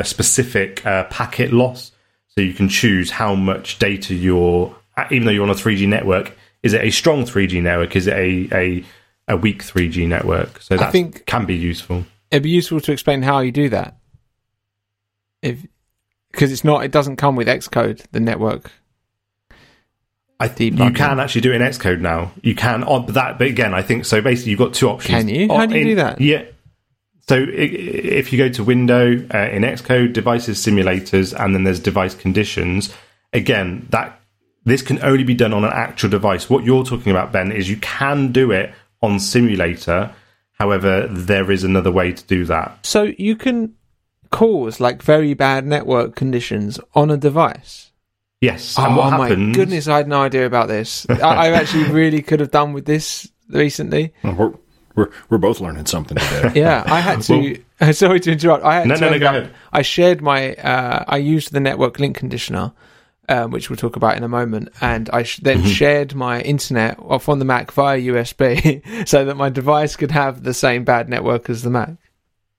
a specific uh, packet loss. So you can choose how much data you're, even though you're on a 3G network, is it a strong 3G network? Is it a a, a weak 3G network? So that think- can be useful. It'd be useful to explain how you do that. If because it's not, it doesn't come with Xcode, the network. I think you can actually do it in Xcode now. You can on that, but again, I think so. Basically, you've got two options. Can you? How do you In- do that? Yeah. So i- i- if you go to Window uh, in Xcode, devices, simulators, and then there's device conditions. Again, that this can only be done on an actual device. What you're talking about, Ben, is you can do it on simulator. However, there is another way to do that. So you can cause like very bad network conditions on a device. Yes. Oh and what my goodness, I had no idea about this. I, I actually (laughs) really could have done with this recently. We're, we're, we're both learning something today. (laughs) Yeah, I had to. (laughs) sorry to interrupt. I had No, no, no, go up- ahead. I shared my. Uh, I used the network link conditioner, um, which we'll talk about in a moment, and I sh- then Mm-hmm. shared my internet off on the Mac via USB, (laughs) so that my device could have the same bad network as the Mac.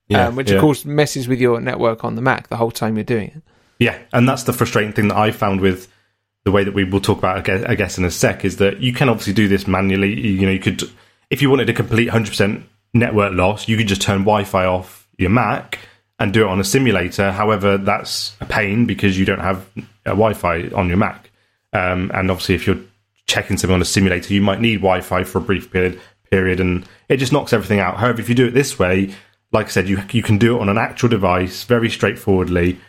Yeah, um, which yeah. of course messes with your network on the Mac the whole time you're doing it. Yeah, and that's the frustrating thing that I found with the way that we will talk about, I guess, I guess, in a sec, is that you can obviously do this manually. You, you know, you could, if you wanted a complete 100% network loss, you could just turn Wi-Fi off your Mac and do it on a simulator. However, that's a pain because you don't have a Wi-Fi on your Mac. Um, and obviously, if you're checking something on a simulator, you might need Wi-Fi for a brief period, period, and it just knocks everything out. However, if you do it this way, like I said, you you can do it on an actual device very straightforwardly.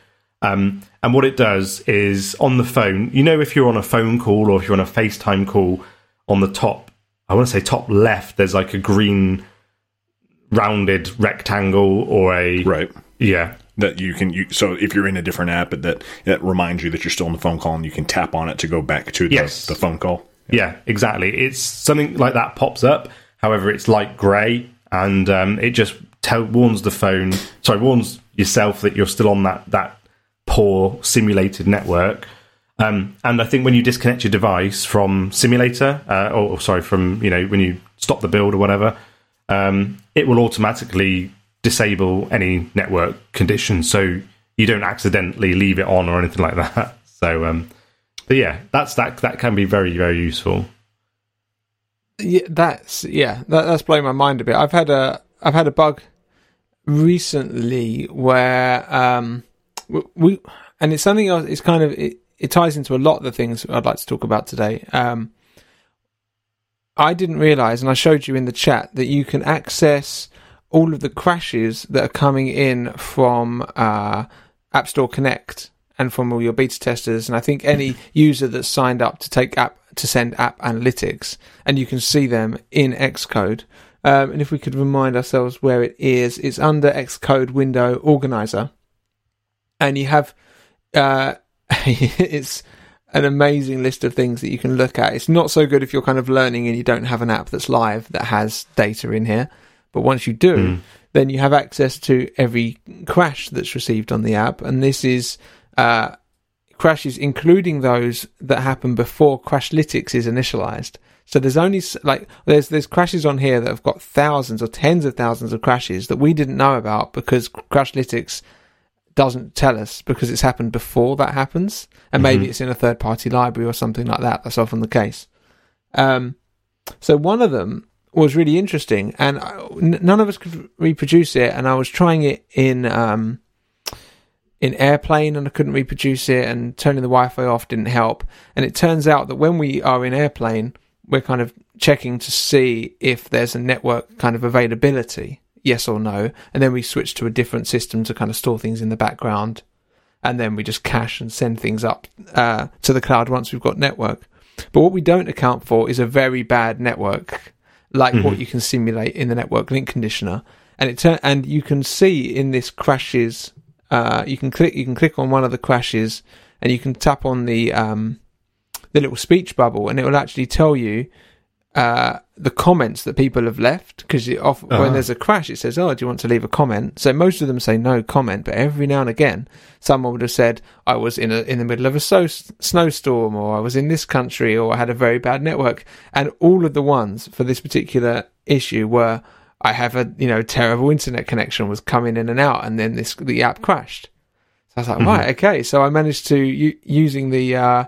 Um, and what it does is on the phone, you know, if you're on a phone call or if you're on a FaceTime call, on the top, I want to say top left, there's like a green rounded rectangle or a right. yeah, That you can you so if you're in a different app that that reminds you that you're still on the phone call and you can tap on it to go back to the, Yes. the phone call. Yeah, exactly. It's something like that pops up. However, it's light grey, and um, it just tell, warns the phone. Sorry, warns yourself that you're still on that that poor simulated network. Um, and I think when you disconnect your device from simulator, uh, or, or sorry, from you know when you stop the build or whatever, um, it will automatically disable any network conditions, so you don't accidentally leave it on or anything like that. (laughs) So, um, but yeah, that's that. That can be very very useful. Yeah, that's yeah, that, that's blowing my mind a bit. I've had a I've had a bug recently where um we and it's something else. It's kind of it, it ties into a lot of the things I'd like to talk about today. Um, I didn't realize, and I showed you in the chat that you can access all of the crashes that are coming in from uh, App Store Connect and from all your beta testers. And I think any user that's signed up to take app to send app analytics, and you can see them in Xcode. Um, and if we could remind ourselves where it is, it's under Xcode Window Organizer, and you have uh, (laughs) it's an amazing list of things that you can look at. It's not so good if you're kind of learning and you don't have an app that's live that has data in here. But once you do, then you have access to every crash that's received on the app. And this is uh, crashes, including those that happen before Crashlytics is initialized. So there's only like there's there's crashes on here that have got thousands or tens of thousands of crashes that we didn't know about because Crashlytics doesn't tell us because it's happened before that happens, and maybe it's in a third party library or something like that. That's often the case. Um, so one of them was really interesting, and I, n- none of us could reproduce it. And I was trying it in um, in airplane, and I couldn't reproduce it. And turning the Wi-Fi off didn't help. And it turns out that when we are in airplane, we're kind of checking to see if there's a network kind of availability, yes or no, and then we switch to a different system to kind of store things in the background, and then we just cache and send things up uh, to the cloud once we've got network. But what we don't account for is a very bad network, like what you can simulate in the network link conditioner, and it turn and you can see in this crashes. Uh, you can click. You can click on one of the crashes, and you can tap on the um, the little speech bubble, and it will actually tell you uh, the comments that people have left. Because Uh-huh. when there's a crash, it says, "Oh, do you want to leave a comment?" So most of them say no comment, but every now and again, someone would have said, "I was in a in the middle of a so- snowstorm," or "I was in this country," or "I had a very bad network," and all of the ones for this particular issue were. I have a you know terrible internet connection was coming in and out, and then this the app crashed. So I was like, right, okay. So I managed to u- using the uh,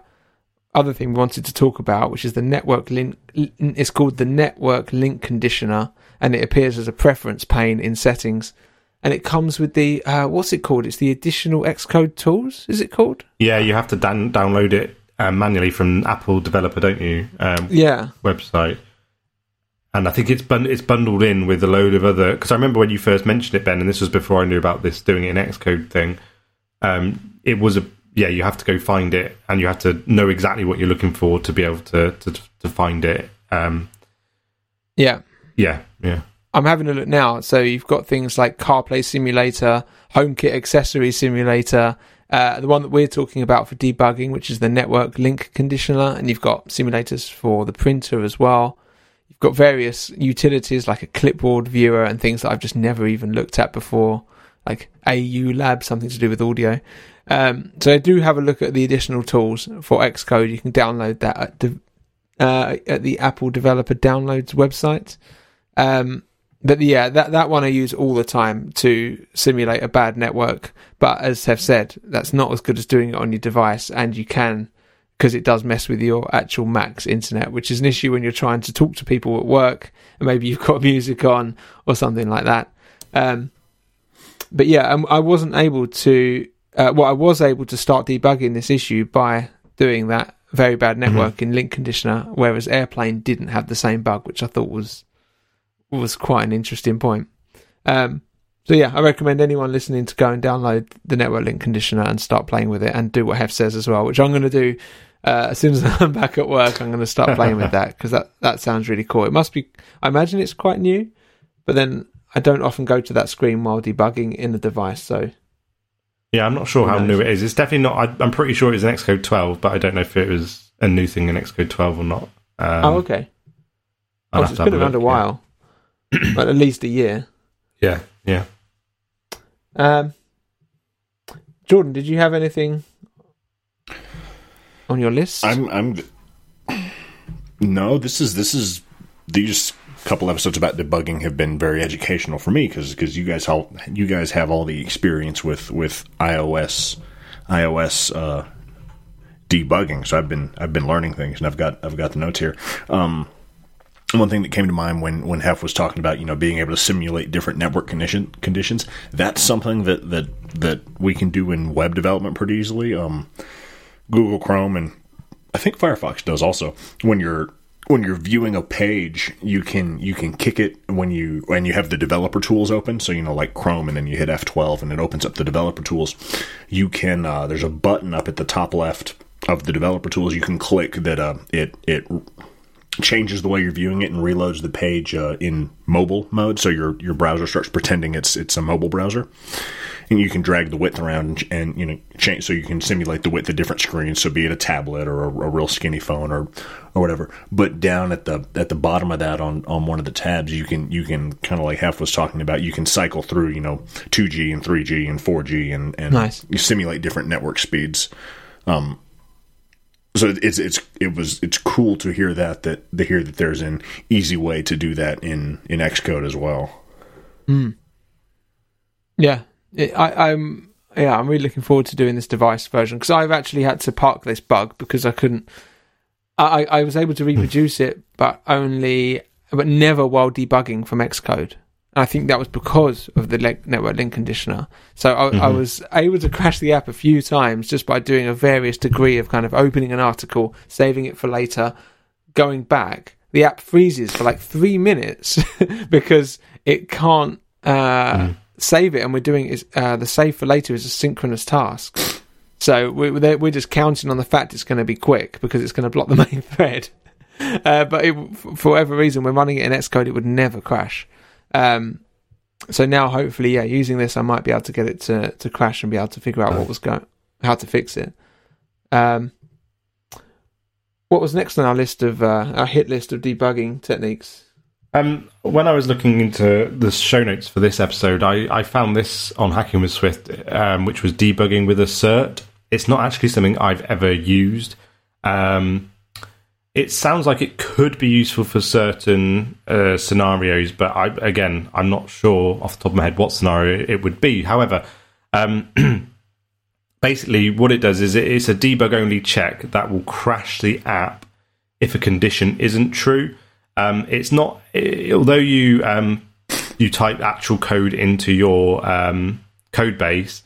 other thing we wanted to talk about, which is the network link. It's called the network link conditioner, and it appears as a preference pane in settings, and it comes with the uh, what's it called? It's the additional Xcode tools. Is it called? Yeah, you have to dan- download it um, manually from Apple Developer, don't you? Um, Yeah, website. And I think it's bun- it's bundled in with a load of other. Because I remember when you first mentioned it, Ben, and this was before I knew about this doing it in Xcode thing. Um, it was a yeah, you have to go find it, and you have to know exactly what you're looking for to be able to to, to find it. Um, Yeah. yeah, yeah, I'm having a look now. So you've got things like CarPlay Simulator, HomeKit Accessory Simulator, uh, the one that we're talking about for debugging, which is the Network Link Conditioner, and you've got simulators for the printer as well. You've got various utilities like a clipboard viewer and things that I've just never even looked at before, like AU Lab, something to do with audio. Um, so I do have a look at the additional tools for Xcode. You can download that at, de- uh, at the Apple Developer Downloads website. Um, but yeah, that that one I use all the time to simulate a bad network. But as I've said, that's not as good as doing it on your device, and you can because it does mess with your actual Mac's internet, which is an issue when you're trying to talk to people at work, and maybe you've got (laughs) music on or something like that. Um, but yeah, um, I wasn't able to. Uh, well, I was able to start debugging this issue by doing that very bad network in Link Conditioner, whereas Airplane didn't have the same bug, which I thought was was quite an interesting point. Um, so yeah, I recommend anyone listening to go and download the Network Link Conditioner and start playing with it, and do what Hef says as well, which I'm going to do uh, as soon as (laughs) I'm back at work. I'm going to start playing with that because that that sounds really cool. It must be. I imagine it's quite new, but then I don't often go to that screen while debugging in the device, so yeah. I'm not sure how new it is. It's definitely not. I, I'm pretty sure it's an Xcode 12, but I don't know if it was a new thing in Xcode 12 or not. Um, oh okay. I'll Oh, have so it's to have been around a look, while, (clears throat) but at least a year. Yeah, yeah. Um, Jordan, did you have anything on your list? I'm I'm no. This is this is these couple episodes about debugging have been very educational for me because because you guys help you guys have all the experience with with iOS iOS uh, debugging. So I've been I've been learning things and I've got I've got the notes here. Um, one thing that came to mind when when Hef was talking about you know being able to simulate different network condition conditions that's something that that that we can do in web development pretty easily. Um, Google Chrome and I think Firefox does also. When you're when you're viewing a page, you can you can kick it when you when you have the developer tools open. So you know, like Chrome, and then you hit F12, and it opens up the developer tools. You can uh, there's a button up at the top left of the developer tools. You can click that uh, it it changes the way you're viewing it and reloads the page uh, in mobile mode. So your your browser starts pretending it's it's a mobile browser, and you can drag the width around and, and you know change so you can simulate the width of different screens. So be it a tablet or a, a real skinny phone or or whatever. But down at the at the bottom of that on on one of the tabs, you can you can kind of like Hef was talking about. You can cycle through you know 2G and 3G and 4G and and Nice. you simulate different network speeds. Um, so it's it's it was it's cool to hear that that to hear that there's an easy way to do that in in Xcode as well. Hmm. Yeah, it, I, I'm. Yeah, I'm really looking forward to doing this device version because I've actually had to park this bug because I couldn't. I, I was able to hmm. reproduce it, but only, but never while debugging from Xcode. And I think that was because of the le- network link conditioner. So I, I was able to crash the app a few times just by doing a various degree of kind of opening an article, saving it for later, going back. The app freezes for like three minutes (laughs) because it can't uh, save it, and we're doing is uh, the save for later is a synchronous task. So we- we're, we're just counting on the fact it's going to be quick because it's going to block the (laughs) main thread. Uh, but it, for whatever reason, we're running it in Xcode, it would never crash. Um, so now, hopefully, yeah, using this, I might be able to get it to, to crash and be able to figure out what was going, how to fix it. Um, what was next on our list of uh, our hit list of debugging techniques? Um, when I was looking into the show notes for this episode, I, I found this on Hacking with Swift, um, which was debugging with Assert. It's not actually something I've ever used. Um, it sounds like it could be useful for certain uh, scenarios, but I, again, I'm not sure off the top of my head what scenario it would be. However, um, (clears throat) basically, what it does is it, it's a debug only check that will crash the app if a condition isn't true. Um, it's not, i although you um, you type actual code into your um, code base,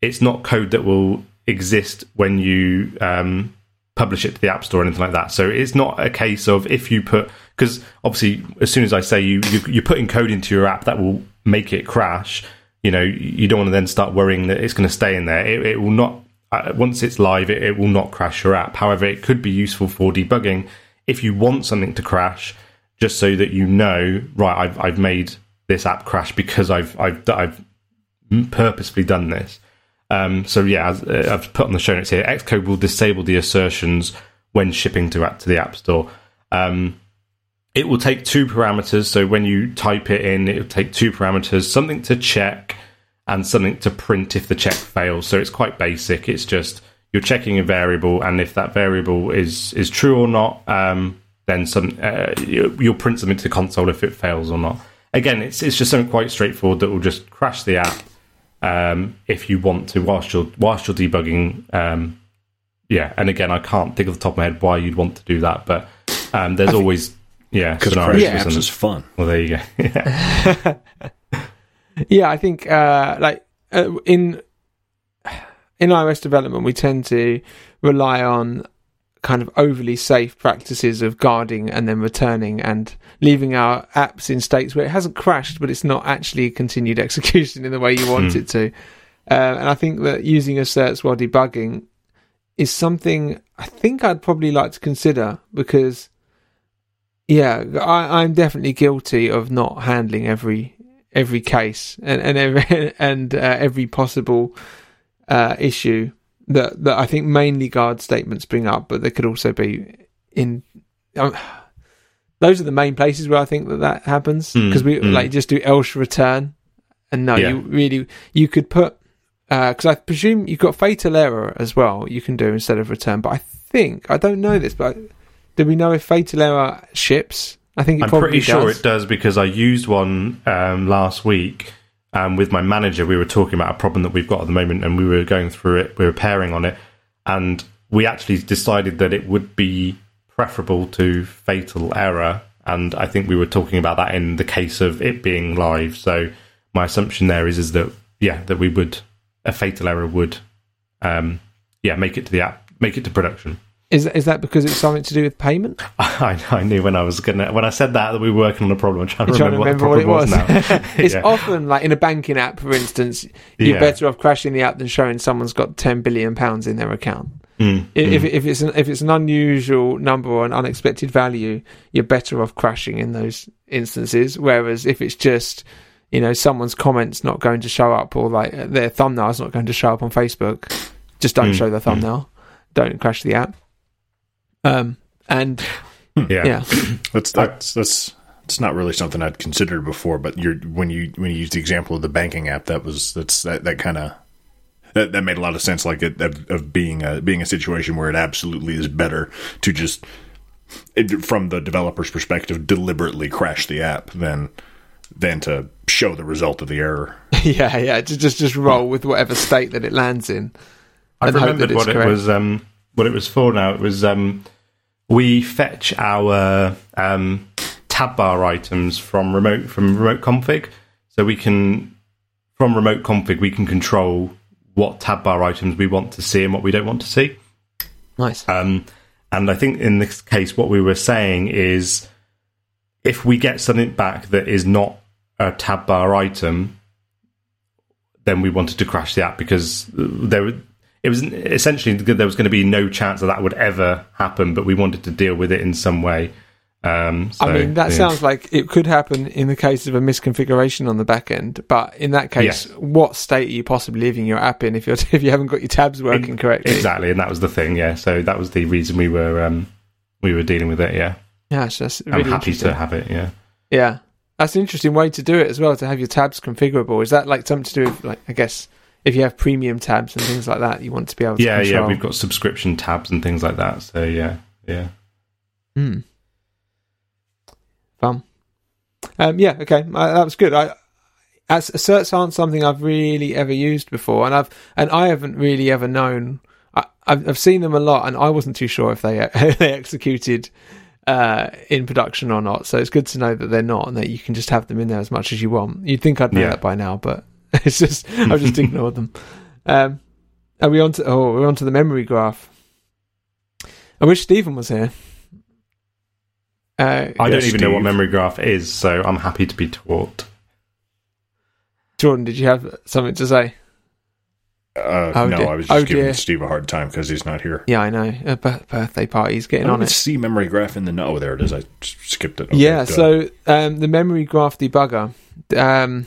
it's not code that will exist when you um, publish it to the app store or anything like that. So it's not a case of if you put because obviously as soon as I say you, you you're putting code into your app that will make it crash, you know you don't want to then start worrying that it's going to stay in there. It, it will not uh, once it's live, it, it will not crash your app. However, it could be useful for debugging if you want something to crash, just so that you know, right, I've I've made this app crash because I've I've I've purposefully done this. Um, so yeah, uh, I've put on the show notes here. Xcode will disable the assertions when shipping to to the App Store. Um, it will take two parameters. So when you type it in, it will take two parameters: something to check and something to print if the check fails. So it's quite basic. It's just you're checking a variable, and if that variable is is true or not, um, then some uh, you'll print something to the console if it fails or not. Again, it's it's just something quite straightforward that will just crash the app um, if you want to whilst you're whilst you're debugging. Um, yeah, and again, I can't think of the top of my head why you'd want to do that, but um, there's think- always yeah Because scenarios crash for apps is fun. Well, there you go. (laughs) yeah. Yeah, I think uh, like uh, in in iOS development, we tend to rely on kind of overly safe practices of guarding and then returning and leaving our apps in states where it hasn't crashed, but it's not actually continued (laughs) execution in the way you want Hmm. it to. Uh, and I think that using asserts while debugging is something I think I'd probably like to consider because, yeah, I, I'm definitely guilty of not handling every every case and and every, (laughs) and uh, every possible uh, issue that that I think mainly guard statements bring up, but there could also be in. Um, those are the main places where I think that that happens Mm, because we mm. like just do else return, and no, Yeah. you really you could put because I presume you've got fatal error as well. You can do instead of return, but I think I don't know this, but do we know if fatal error ships? I think I'm pretty sure it does because I used one um, last week um, with my manager. We were talking about a problem that we've got at the moment, and we were going through it. We were pairing on it, and we actually decided that it would be preferable to fatal error. And I think we were talking about that in the case of it being live. So my assumption there is is that yeah, that we would a fatal error would um, yeah make it to the app, make it to production. Is is that because it's something to do with payment? (laughs) I, I knew when I was gonna when I said that that we were working on a problem. I'm trying to trying remember, to remember what what the it was. was, (laughs) (laughs) it's Yeah. often like in a banking app, for instance, you're Yeah. better off crashing the app than showing someone's got ten billion pounds in their account. Mm, If mm. if it's an, if it's an unusual number or an unexpected value, you're better off crashing in those instances. Whereas if it's just you know someone's comments not going to show up or like their thumbnail's not going to show up on Facebook, just don't Mm, show the mm. thumbnail. Don't crash the app. Um and yeah. yeah, (clears throat) That's that's that's it's not really something I'd considered before. But you're when you when you use the example of the banking app, that was that's that, that kind of that, that made a lot of sense. Like it of, of being a being a situation where it absolutely is better to just it, from the developer's perspective deliberately crash the app than than to show the result of the error. (laughs) yeah, yeah. Just just just roll with whatever state that it lands in. I've that remembered it's what it was. Um, what it was for now. It was um, we fetch our um, tab bar items from remote from remote config, so we can from remote config we can control what tab bar items we want to see and what we don't want to see. Nice. Um, and I think in this case, what we were saying is if we get something back that is not a tab bar item, then we wanted to crash the app because there it was essentially there was going to be no chance that that would ever happen, but we wanted to deal with it in some way. Um, so, I mean, that yeah. sounds like it could happen in the case of a misconfiguration on the back end. But in that case, Yes. what state are you possibly leaving your app in if you're (laughs) if you haven't got your tabs working correctly? exactly, and that was the thing. Yeah, so that was the reason we were um, we were dealing with it. Yeah, Yeah, it's just I'm happy to have it. Yeah. Yeah, that's an interesting way to do it as well. To have your tabs configurable. Is that like something to do with like I guess if you have premium tabs and things like that, you want to be able to yeah, control. yeah. We've got subscription tabs and things like that. So yeah, yeah. Hmm. Fun. Um, yeah, okay, uh, that was good. I, as asserts aren't something I've really ever used before, and I've and I haven't really ever known. I, I've, I've seen them a lot, and I wasn't too sure if they (laughs) they executed uh, in production or not. So it's good to know that they're not, and that you can just have them in there as much as you want. You'd think I'd know Yeah. that by now, but (laughs) it's just I've just (laughs) ignored them. Um, are we on to oh we're on to the memory graph? I wish Stephen was here. Uh, I don't Yes, even know what memory graph is, so I'm happy to be taught. Jordan, did you have something to say? Uh, Oh, no, dear. I was just Oh, giving dear. Steve a hard time because he's not here. Yeah, I know. A birthday party's I getting don't on even it. see memory graph in the no. Oh, there it I I s- skipped it. Okay, yeah, good. so um, the memory graph debugger um,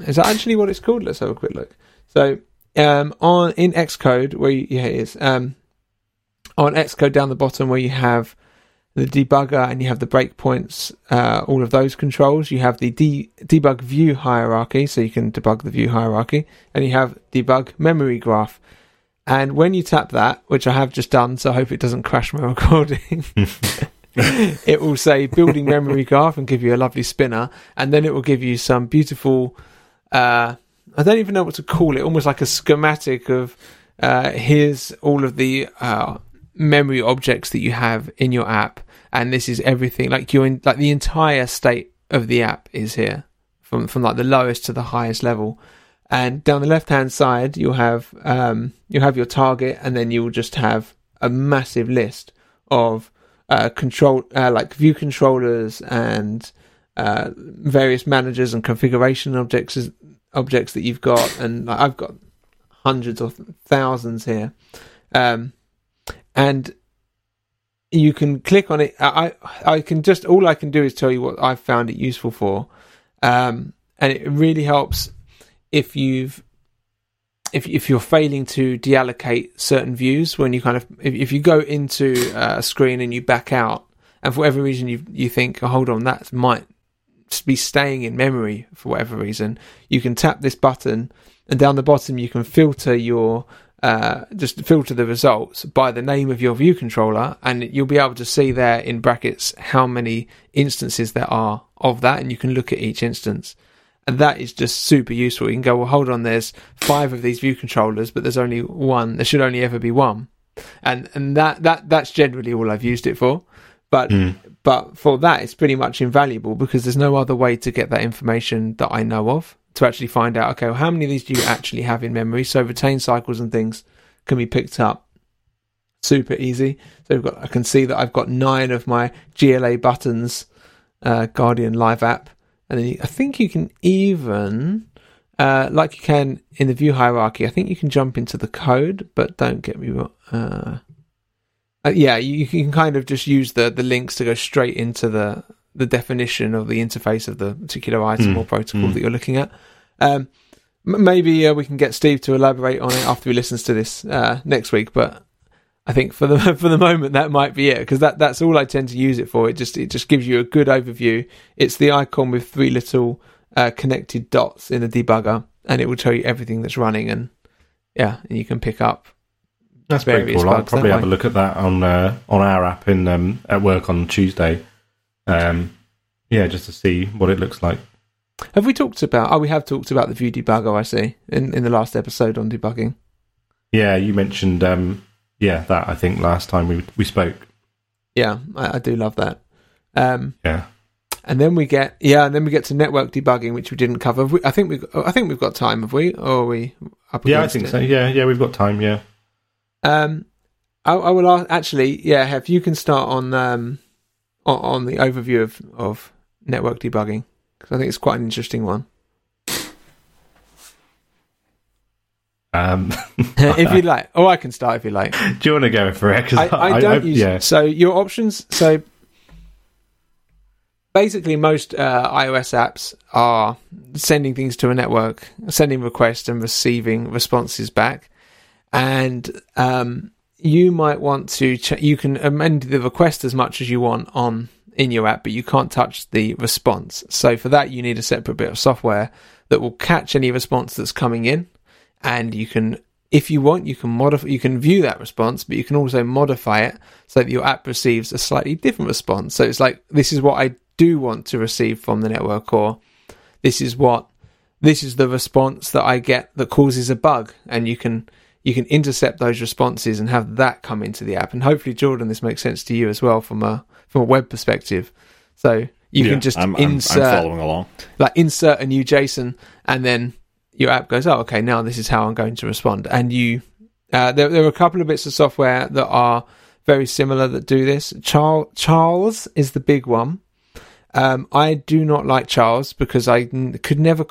is that actually what it's called? Let's have a quick look. So um, on in Xcode, where you, yeah, it is um, on Xcode down the bottom where you have the debugger and you have the breakpoints, uh, all of those controls. You have the de- debug view hierarchy, so you can debug the view hierarchy, and you have debug memory graph. And when you tap that, which I have just done, so I hope it doesn't crash my (laughs) recording, (laughs) it will say building memory graph and give you a lovely spinner, and then it will give you some beautiful. Uh, I don't even know what to call it. Almost like a schematic of uh, here's all of the uh, memory objects that you have in your app, and this is everything. Like you're in, like the entire state of the app is here, from from like the lowest to the highest level. And down the left hand side, you'll have um, you'll have your target, and then you'll just have a massive list of uh, control, uh, like view controllers and uh, various managers and configuration objects objects that you've got, and I've got hundreds of thousands here, um, and you can click on it. I I can just all I can do is tell you what I've found it useful for, um, and it really helps if you've if if you're failing to deallocate certain views when you kind of if, if you go into a screen and you back out and for whatever reason you you think oh, hold on that might be staying in memory for whatever reason you can tap this button and down the bottom you can filter your uh, just filter the results by the name of your view controller and you'll be able to see there in brackets how many instances there are of that and you can look at each instance and that is just super useful. You can go, well, hold on, there's five of these view controllers, but there's only one. There should only ever be one, and and that that that's generally all I've used it for. But Mm. But for that, it's pretty much invaluable because there's no other way to get that information that I know of to actually find out. Okay, well, how many of these do you actually have in memory? So retain cycles and things can be picked up super easy. So got I can see that I've got nine of my GLA buttons, uh, Guardian Live app and then you, I think you can even, uh, like you can in the view hierarchy, I think you can jump into the code, but don't get me wrong. Uh, uh, yeah, you, you can kind of just use the, the links to go straight into the, the definition of the interface of the particular item Mm, or protocol mm. that you're looking at. Um, m- maybe uh, we can get Steve to elaborate on it after he listens to this uh, next week, but I think for the (laughs) for the moment that might be it because that that's all I tend to use it for. It just it just gives you a good overview. It's the icon with three little uh, connected dots in the debugger, and it will tell you everything that's running. And yeah, and you can pick up. That's pretty cool. I'll probably have a look at that on uh, on our app in um, at work on Tuesday. Um, yeah, just to see what it looks like. Have we talked about? Oh, we have talked about the view debugger. I see in in the last episode on debugging. Yeah, you mentioned um, yeah that I think last time we we spoke. Yeah, I, I do love that. Um, Yeah, and then we get yeah, and then we get to network debugging, which we didn't cover. We, I think we I think we've got time, have we? Or are we up yeah, I think it? so. Yeah, yeah, we've got time. Yeah, Um, I, I will ask, actually, yeah, Have you can start on um on, on the overview of of network debugging because I think it's quite an interesting one. um, (laughs) if you like, or I can start if you like. (laughs) do you want to go for it? 'Cause I, I don't use yeah, so your options. So basically, most uh, iOS apps are sending things to a network, sending requests and receiving responses back, and um, you might want to. Ch- you can amend the request as much as you want on in your app, but you can't touch the response. So for that, you need a separate bit of software that will catch any response that's coming in, and you can if you want, you can modify, you can view that response, but you can also modify it so that your app receives a slightly different response. So it's like, this is what I do want to receive from the network, or this is what, this is the response that I get that causes a bug. And you can, you can intercept those responses and have that come into the app. And hopefully, Jordan, this makes sense to you as well from a, from a web perspective. So you Yeah, can just I'm, I'm, I'm insert following along. like insert a new JSON, and then your app goes, "Oh, okay, now this is how I'm going to respond." And you, uh, there, there are a couple of bits of software that are very similar that do this. Charles, Charles is the big one. Um, I do not like Charles because I could never,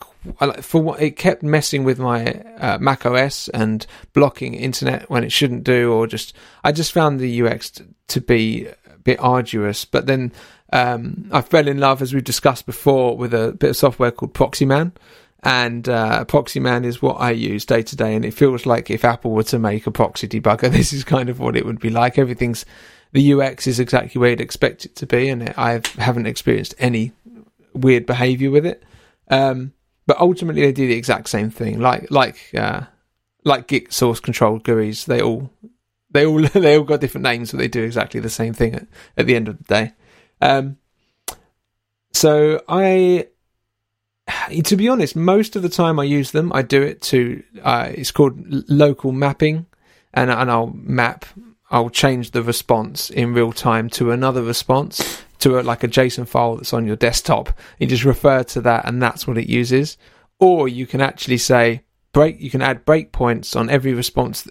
for what it kept messing with my uh, Mac OS and blocking internet when it shouldn't do, or just I just found the UX t- to be a bit arduous. But then um, I fell in love, as we've discussed before, with a bit of software called Proxyman. And uh, Proxyman is what I use day to day, and it feels like if Apple were to make a proxy debugger, (laughs) this is kind of what it would be like. Everything's the UX is exactly where you'd expect it to be, and I haven't experienced any weird behavior with it. Um, but ultimately, they do the exact same thing, like like uh, like Git source control GUIs. They all they all (laughs) they all got different names, but they do exactly the same thing at, at the end of the day. Um, so I, to be honest, most of the time I use them, I do it to. Uh, it's called local mapping, and and I'll map. I'll change the response in real time to another response to a, like a JSON file that's on your desktop. You just refer to that, and that's what it uses. Or you can actually say break. You can add breakpoints on every response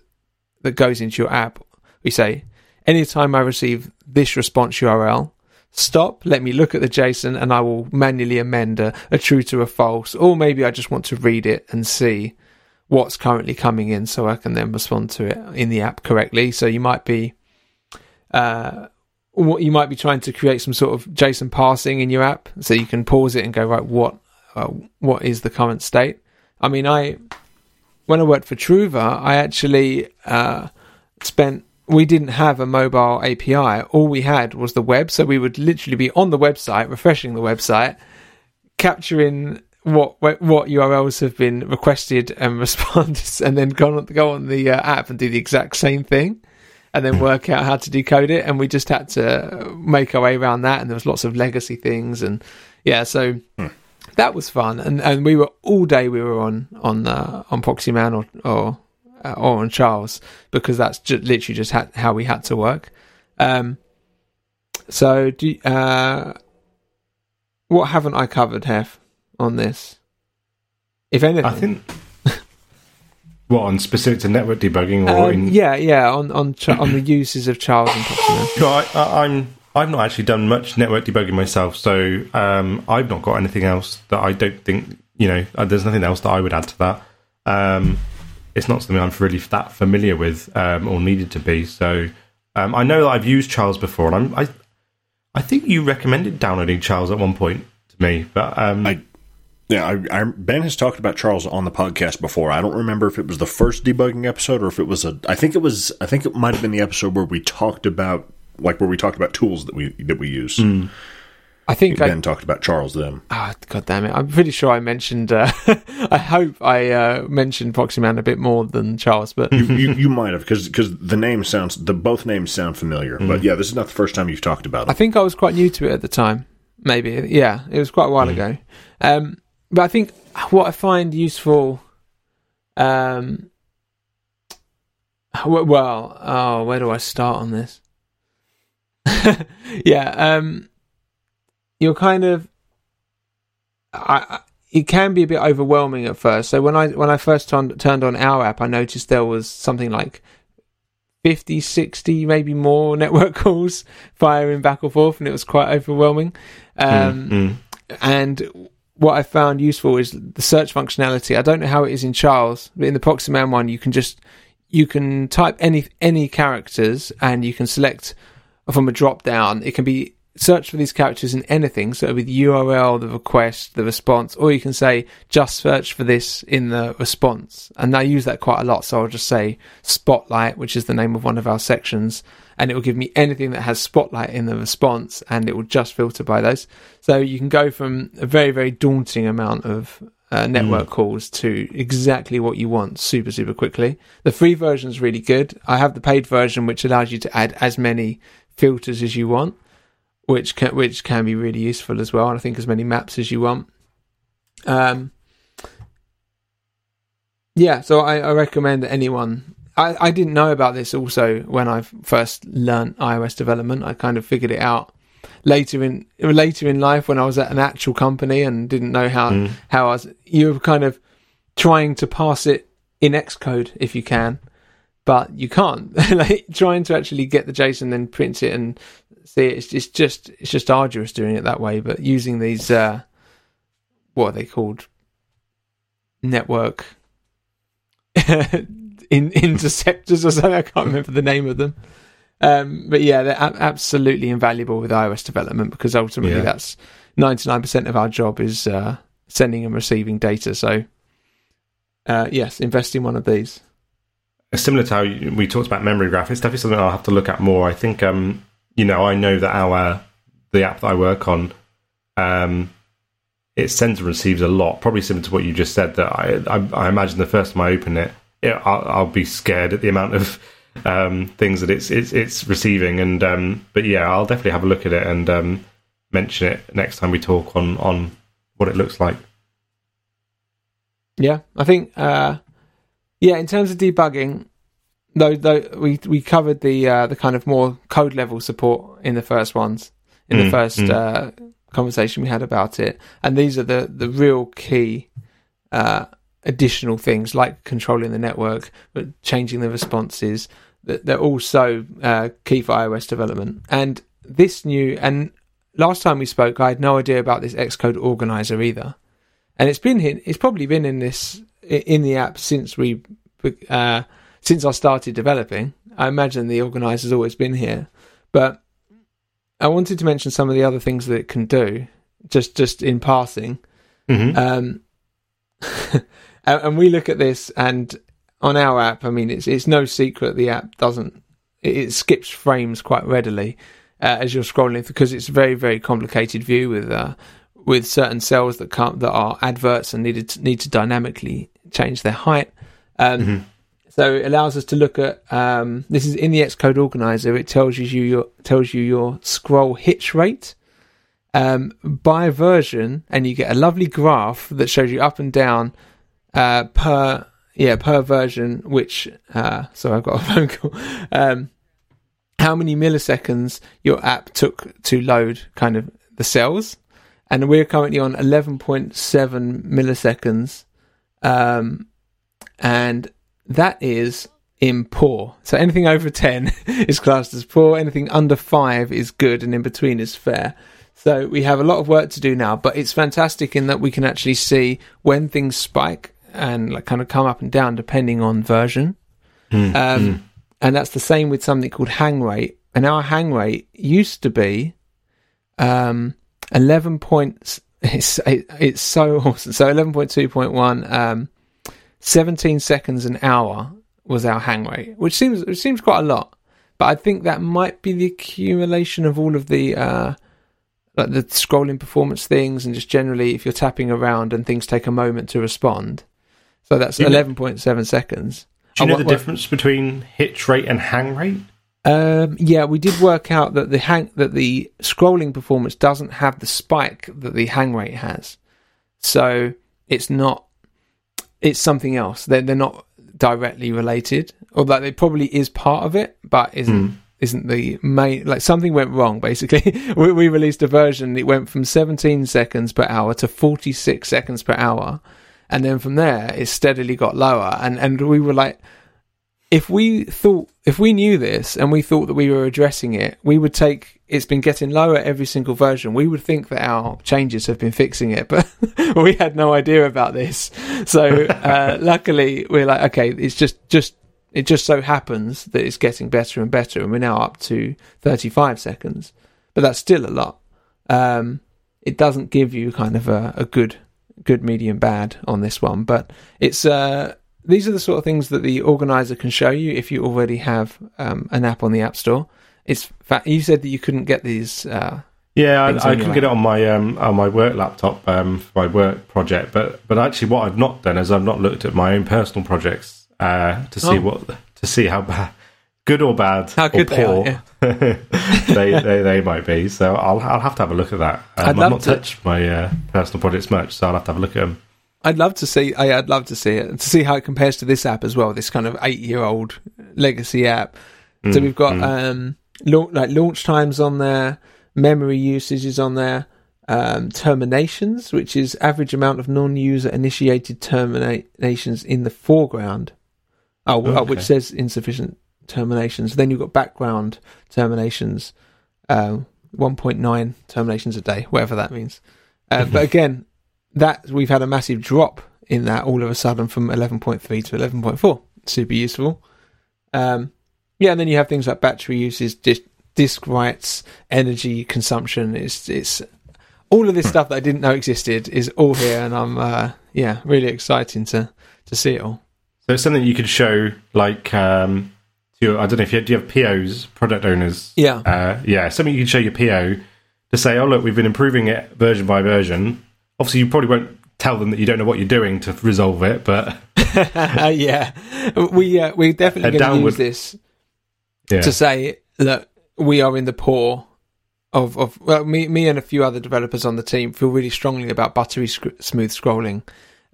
that, goes into your app. We say anytime I receive this response URL, stop, let me look at the JSON and I will manually amend a, a true to a false, or maybe I just want to read it and see what's currently coming in so I can then respond to it in the app correctly. So you might be, uh, what you might be trying to create some sort of JSON parsing in your app, so you can pause it and go right, what, uh, what is the current state? I mean, I when I worked for Truva, I actually uh, spent we didn't have a mobile API. All we had was the web. So we would literally be on the website, refreshing the website, capturing what what URLs have been requested and (laughs) responded, and then go on go on the uh, app and do the exact same thing, and then work out how to decode it. And we just had to make our way around that. And there was lots of legacy things, and yeah, so. That was fun, and, and we were all day. We were on on uh, on Proxyman or or uh, or on Charles because that's ju- literally just ha- how we had to work. Um, so, do uh, what haven't I covered, Hef, on this? If anything, I think. (laughs) what on specific to network debugging or Um, in? yeah, yeah, on on Ch- on the uses of Charles and Proxyman. No, I, I, I'm. I've not actually done much network debugging myself, so um, I've not got anything else that I don't think you know. Uh, there's nothing else that I would add to that. Um, it's not something I'm really that familiar with um, or needed to be. So um, I know that I've used Charles before, and I'm, I, I think you recommended downloading Charles at one point to me, but um, I, yeah, I, I, Ben has talked about Charles on the podcast before. I don't remember if it was the first debugging episode or if it was a. I think it was. I think it might have been the episode where we talked about like where we talked about tools that we that we use. I think I, Ben talked about Charles then. Oh, God damn it. I'm pretty sure I mentioned, uh, (laughs) I hope I uh, mentioned Proxyman a bit more than Charles, but you, you, (laughs) you might have because because the name sounds the both names sound familiar. But yeah, this is not the first time you've talked about it. I think I was quite new to it at the time. Maybe. Yeah, it was quite a while ago. Um, but I think what I find useful, um, w- well, oh, where do I start on this? (laughs) yeah, um, you're kind of, I, I- it can be a bit overwhelming at first. So when I when I first turned turned on our app, I noticed there was something like 50, 60, maybe more (laughs) network calls firing back and forth, and it was quite overwhelming. Um, mm, and what I found useful is the search functionality. I don't know how it is in Charles, but in the Proxyman one, you can just you can type any any characters and you can select from a drop down. It can be search for these characters in anything. So with URL, the request, the response, or you can say just search for this in the response. And I use that quite a lot. So I'll just say Spotlight, which is the name of one of our sections, and it will give me anything that has Spotlight in the response, and it will just filter by those. So you can go from a very very daunting amount of uh, network calls to exactly what you want super super quickly. The free version is really good. I have the paid version, which allows you to add as many filters as you want which can which can be really useful as well. And I think as many maps as you want. Um, yeah, so I, I recommend that anyone. I, I didn't know about this also when I first learned iOS development. I kind of figured it out later in later in life when I was at an actual company and didn't know how how I was. You were kind of trying to pass it in Xcode if you can, but you can't. (laughs) like trying to actually get the JSON, then print it and see it. It's, it's just it's just arduous doing it that way. But using these, uh, what are they called? Network (laughs) in, (laughs) interceptors or something. I can't remember the name of them. Um, but yeah, they're a- absolutely invaluable with iOS development because ultimately Yeah. that's 99% of our job is uh, sending and receiving data. So, uh, yes, invest in one of these. similar to how we talked about memory graph, it's definitely something I'll have to look at more. I think, um, you know, I know that our the app that I work on, um, it sends and receives a lot. Probably similar to what you just said. That I, I, I imagine the first time I open it, it I'll, I'll be scared at the amount of um, things that it's it's, it's receiving. And um, but yeah, I'll definitely have a look at it and um, mention it next time we talk on on what it looks like. Yeah, I think. Uh, yeah, in terms of debugging, though, though we we covered the uh, the kind of more code level support in the first ones in the Mm, first mm. uh, conversation we had about it, and these are the the real key uh, additional things like controlling the network, but changing the responses. That they're also uh, key for iOS development, and this new and last time we spoke, I had no idea about this Xcode organizer either and it's been in, it's probably been in this in the app since we uh, since I started developing. I imagine the organizer's always been here, but I wanted to mention some of the other things that it can do, just just in passing. Mhm. Um, (laughs) and, and we look at this, and on our app, I mean, it's it's no secret the app doesn't it, it skips frames quite readily uh, as you're scrolling because it's a very very complicated view with uh, with certain cells that can't that are adverts and needed to, need to dynamically change their height. Um, So it allows us to look at um, this is in the Xcode organizer. It tells you your tells you your scroll hitch rate um, by version, and you get a lovely graph that shows you up and down uh, per yeah per version. Which uh, so I've got a (laughs) phone call. Um, how many milliseconds your app took to load kind of the cells, and we're currently on 11.7 milliseconds, um, and that is in poor. So anything over 10 (laughs) is classed as poor, anything under 5 is good, and in between is fair. So we have a lot of work to do now, but it's fantastic in that we can actually see when things spike and like kind of come up and down depending on version. Mm, Um, mm. And that's the same with something called hang rate. And our hang rate used to be um, 11 points. It's, it, it's so awesome. So 11.2.1, um, 17 seconds an hour was our hang rate, which seems it seems quite a lot. But I think that might be the accumulation of all of the uh, like the scrolling performance things, and just generally if you're tapping around and things take a moment to respond. So that's you know- 11.7 seconds. Do you know the difference between hitch rate and hang rate? Um, yeah, we did work out that the hang that the scrolling performance doesn't have the spike that the hang rate has, so it's not. It's something else. They're they're not directly related, although it probably is part of it, but isn't Hmm. isn't the main. Like something went wrong. Basically, (laughs) we, we released a version. It went from 17 seconds per hour to 46 seconds per hour, and then from there it steadily got lower. And and we were like if we thought if we knew this and we thought that we were addressing it, we would take it's been getting lower every single version. We would think that our changes have been fixing it, (laughs) but we had no idea about this. So (laughs) uh, luckily, we're like, okay, it's just just it just so happens that it's getting better and better, and we're now up to 35 seconds, but that's still a lot. Um, it doesn't give you kind of a, a good good medium bad on this one, but it's uh these are the sort of things that the organizer can show you if you already have um, an app on the App Store. It's fa- you said that you couldn't get these. Uh, Yeah, I, I on couldn't get it on my um, on my work laptop um, for my work project, but but actually, what I've not done is I've not looked at my own personal projects uh, to see Oh. what to see how bad, good or bad, How good or they are, poor yeah. (laughs) they, they they might be. So I'll I'll have to have a look at that. Um, I've not to- touched my uh, personal projects much, so I'll have to have a look at them. I'd love to see. I- I'd love to see it to see how it compares to this app as well. This kind of eight-year-old legacy app. so Mm, we've got mm. um, lau- like launch times on there, memory usage is on there, um, terminations, which is average amount of non-user initiated terminations in the foreground. Oh, oh, which says insufficient terminations. Then you've got background terminations, um, 1.9 terminations a day, whatever that means. Uh, (laughs) but again, that we've had a massive drop in that all of a sudden from 11.3 to 11.4. Super useful. Um, yeah, and then you have things like battery uses, disk, disk writes, energy consumption. It's it's all of this stuff that I didn't know existed is all here, and I'm uh, yeah really exciting to to see it all. So it's something you could show, like, um, your, I don't know if you do you have POs, product owners. Yeah. Uh, yeah, something you can show your PO to say, oh, look, we've been improving it version by version. Obviously, you probably won't tell them that you don't know what you're doing to resolve it, but (laughs) uh, yeah, we uh, we're definitely going to use this yeah. to say that we are in the poor of of well, me me and a few other developers on the team feel really strongly about buttery sc- smooth scrolling.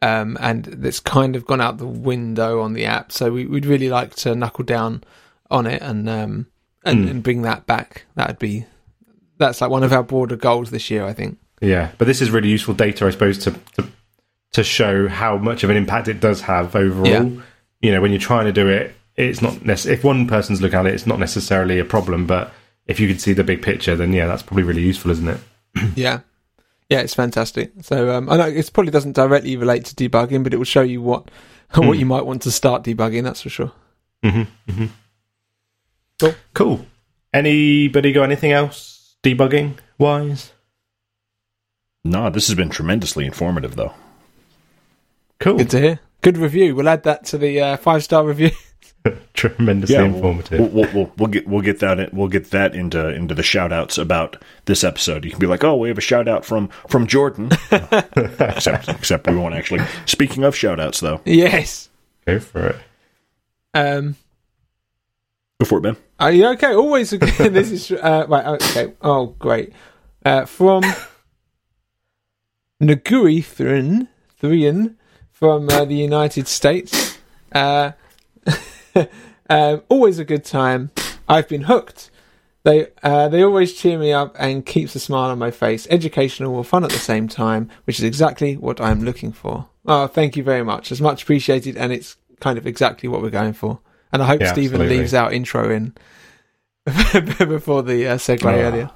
Um, and that's kind of gone out the window on the app, so we, we'd really like to knuckle down on it and um, and, Mm. and bring that back. That'd be that's like one of our broader goals this year, I think. Yeah, but this is really useful data, I suppose, to to, to show how much of an impact it does have overall. Yeah. You know, when you're trying to do it, it's not nec- if one person's looking at it, it's not necessarily a problem. But if you can see the big picture, then yeah, that's probably really useful, isn't it? (clears throat) Yeah. Yeah, it's fantastic. So um, I know it probably doesn't directly relate to debugging, but it will show you what (laughs) Hmm. what you might want to start debugging. That's for sure. hmm hmm Cool. Cool. Anybody got anything else debugging wise? No, this has been tremendously informative, though. Cool. Good to hear. Good review. We'll add that to the uh, five star review. (laughs) (laughs) Tremendously we'll, informative. we'll, we'll, we'll, we'll get we'll get that in, we'll get that into into the shout outs about this episode. You can be like, oh, we have a shout out from from Jordan. (laughs) except except we won't actually. Speaking of shout outs, though, yes. Go for it. Um, before Ben, are you okay? Always. a (laughs) this is uh, right. Okay. Oh, great. Uh, from Naguri Thrin Thrian from uh, the United States. Uh, (laughs) um, always a good time. I've been hooked. They uh, they always cheer me up and keeps a smile on my face. Educational or fun at the same time, which is exactly what I'm looking for. Oh, thank you very much. It's much appreciated, and it's kind of exactly what we're going for. And I hope Yeah, Stephen absolutely. leaves our intro in (laughs) before the uh, segue Ah. earlier.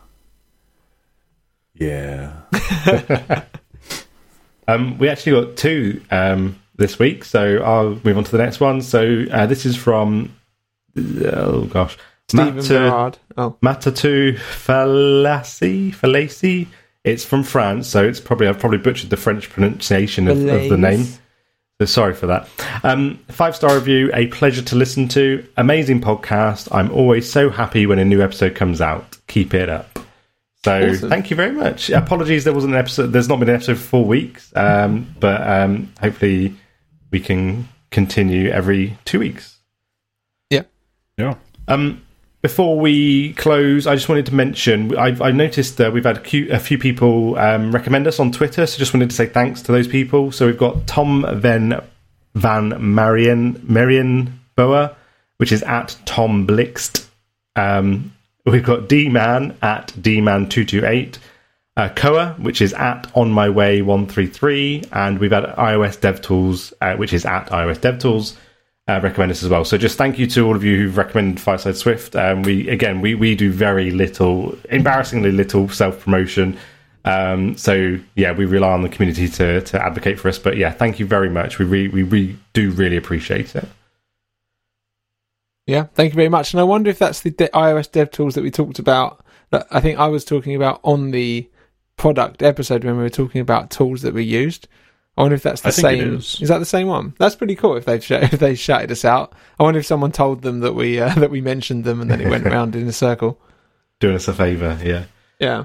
yeah, (laughs) Um, we actually got two um, this week, so I'll move on to the next one. So uh, this is from oh gosh, Stephen Matt, uh, Berard. Oh, Matatu Fallacy. Fallacy. It's from France, so it's probably I've probably butchered the French pronunciation of, of the name. So sorry for that. Um, five star review, a pleasure to listen to. Amazing podcast. I'm always so happy when a new episode comes out. Keep it up. So Awesome. thank you very much. Apologies, there wasn't an episode. There's not been an episode for four weeks, um, but um, hopefully we can continue every two weeks. yeah. Um, before we close, I just wanted to mention I've, I've noticed that we've had a few, a few people um, recommend us on Twitter, so just wanted to say thanks to those people. So we've got Tom Van Van Marion Marion Boa, which is at Tom Blixt. Um, we've got D Man at D Man two two eight. Uh, Koa, which is at On My Way one three three, and we've had iOS DevTools, uh, which is at iOS DevTools uh, recommend us as well. So just thank you to all of you who've recommended Fireside Swift. Um, we again we we do very little, embarrassingly little self promotion. Um, so yeah, we rely on the community to to advocate for us. But yeah, thank you very much. We re- we really do really appreciate it. yeah. Thank you very much. And I wonder if that's the de- iOS dev tools that we talked about. That I think I was talking about on the product episode when we were talking about tools that we used. I wonder if that's the I same. is. that the same one? That's pretty cool. If they've sh- (laughs) if they shouted us out, I wonder if someone told them that we uh, (laughs) that we mentioned them and then it went (laughs) round in a circle. Doing us a favour, yeah. Yeah.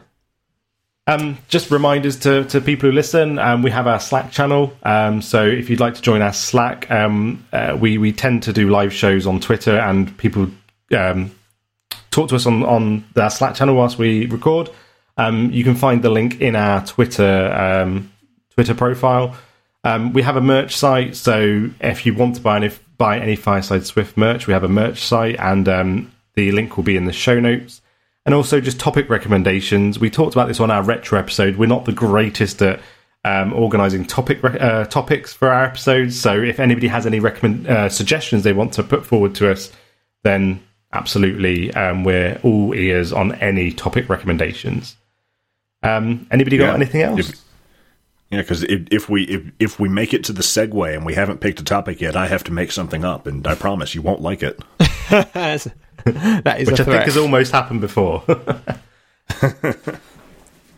Um, just reminders to, to people who listen. Um, we have our Slack channel. Um, so if you'd like to join our Slack, um, uh, we we tend to do live shows on Twitter, and people um, talk to us on on our Slack channel whilst we record. Um, you can find the link in our Twitter um, Twitter profile. Um, we have a merch site, so if you want to buy any buy any Fireside Swift merch, we have a merch site, and um, the link will be in the show notes and also just topic recommendations. We talked about this on our retro episode. We're not the greatest at um, organising topic uh, topics for our episodes. So if anybody has any recommend uh, suggestions they want to put forward to us, then absolutely, um, we're all ears on any topic recommendations. Um, anybody got Yeah. anything else? If- Yeah, because if, if we if, if we make it to the segue and we haven't picked a topic yet, I have to make something up, and I promise you won't like it. (laughs) That is Which a I think has almost happened before. (laughs)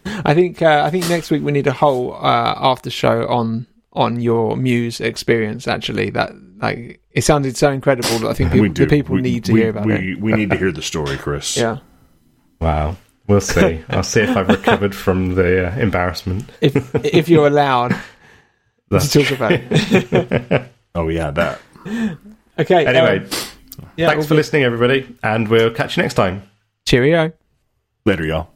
I think uh, I think next week we need a whole uh, after show on on your Muse experience. Actually, that like it sounded so incredible that I think (laughs) people, the people we, need to we, hear about we, it. We need to hear the story, Chris. Yeah, wow. We'll see. I'll see if I've recovered from the uh, embarrassment. if if you're allowed to That's talk about it. (laughs) Oh yeah, that. Okay. Anyway, um, yeah, thanks all for good. listening, everybody, and we'll catch you next time. Cheerio. Later, y'all.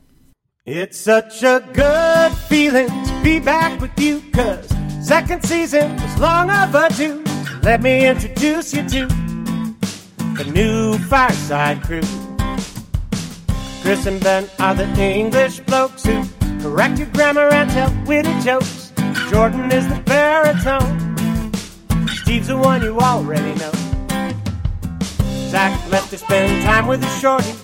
It's such a good feeling to be back with you, cause second season was long overdue. Let me introduce you to the new Fireside Crew. Chris and Ben are the English blokes who correct your grammar and tell witty jokes. Jordan is the baritone. Steve's the one you already know. Zach left to spend time with his shorties.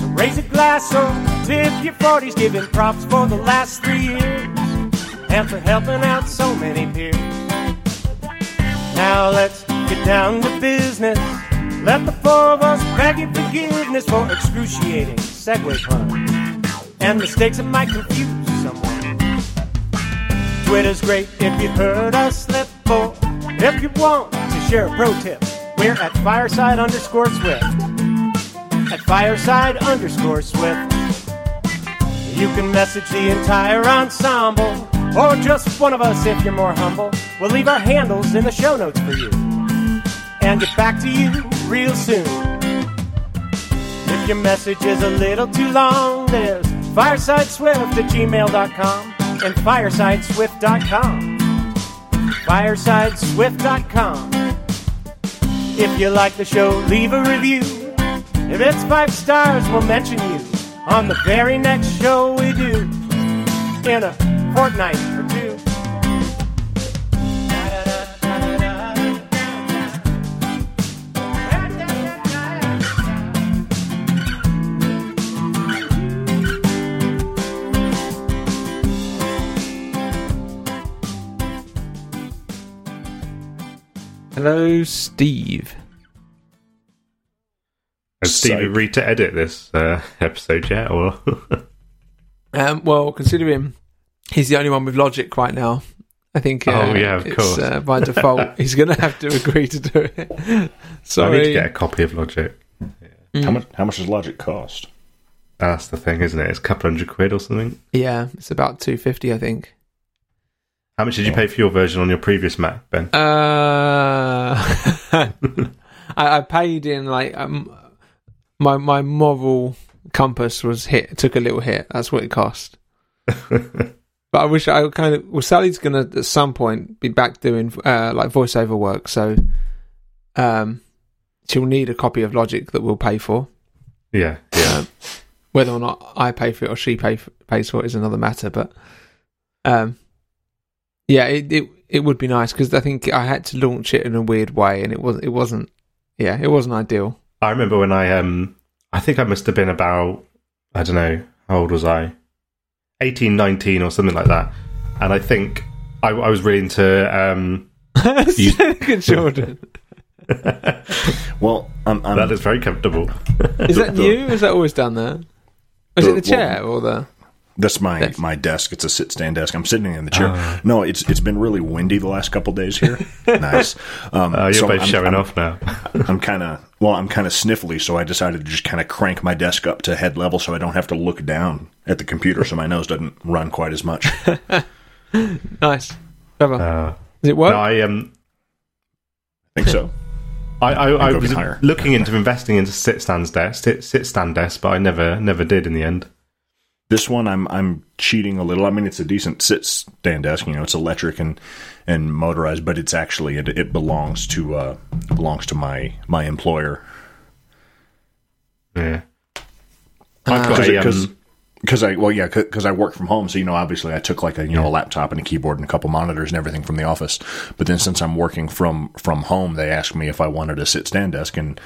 So raise a glass or tip your 40s, giving props for the last three years and for helping out so many peers. Now let's get down to business. Let the four of us beg your forgiveness for excruciating segue pun. and mistakes that might confuse someone. Twitter's great if you've heard us slip, or if you want to share a pro tip, we're at fireside underscore swift at fireside underscore swift. You can message the entire ensemble, or just one of us if you're more humble. We'll leave our handles in the show notes for you, and get back to you real soon. Your message is a little too long, there's firesideswift at gmail.com and firesideswift.com. Firesideswift.com. If you like the show, leave a review. If it's five stars, we'll mention you on the very next show we do in a fortnight Hello, Steve. Has Steve Psych. agreed to edit this uh, (laughs) episode yet? Or (laughs) Um, well, considering he's the only one with logic right now, I think. Uh, Oh, yeah, of it's, course. Uh, by default, (laughs) he's going to have to agree to do it. So I need to get a copy of Logic. How much? How much does Logic cost? That's the thing, isn't it? It's a couple hundred quid or something. Yeah, it's about two fifty, I think. How much did you pay for your version on your previous Mac, Ben? Uh, (laughs) I, I paid in like um, my my moral compass was hit took a little hit. That's what it cost. (laughs) but I wish I kind of well Sally's gonna at some point be back doing uh, like voiceover work, so um she'll need a copy of Logic that we'll pay for. yeah, yeah. Um, whether or not I pay for it or she pay for, pays for it is another matter. But um, yeah, it it, it would be nice because I think I had to launch it in a weird way, and it was it wasn't. Yeah, it wasn't ideal. I remember when I um, I think I must have been about I don't know how old was I, 18, 19 or something like that, and I think I, I was really into um. (laughs) You- Good Jordan. (laughs) Well, I'm, I'm, that is very comfortable. Is that (laughs) new? Is that always done there? Is it the chair or the? That's my Desk. my desk. It's a sit stand desk. I'm sitting in the chair. Ah. no, it's it's been really windy the last couple days here. (laughs) nice. Um, Uh, you're so both I'm- showing I'm- off now. (laughs) I'm kind of well. I'm kind of sniffly, so I decided to just kind of crank my desk up to head level, so I don't have to look down at the computer, so my nose doesn't run quite as much. (laughs) Nice. Clever. Uh, Does it work? no, I um, I think so. I, I, I go was higher. looking into investing into sit stands desk, sit, sit stand desk, but I never never did in the end. This one, I'm I'm cheating a little. I mean, it's a decent sit stand desk. You know, it's electric and and motorized, but it's actually it, it belongs to uh it belongs to my my employer Yeah, I've because a, um, because I well yeah because I work from home, so you know obviously I took like a you know a laptop and a keyboard and a couple monitors and everything from the office. But then since I'm working from from home, they asked me if I wanted a sit stand desk and.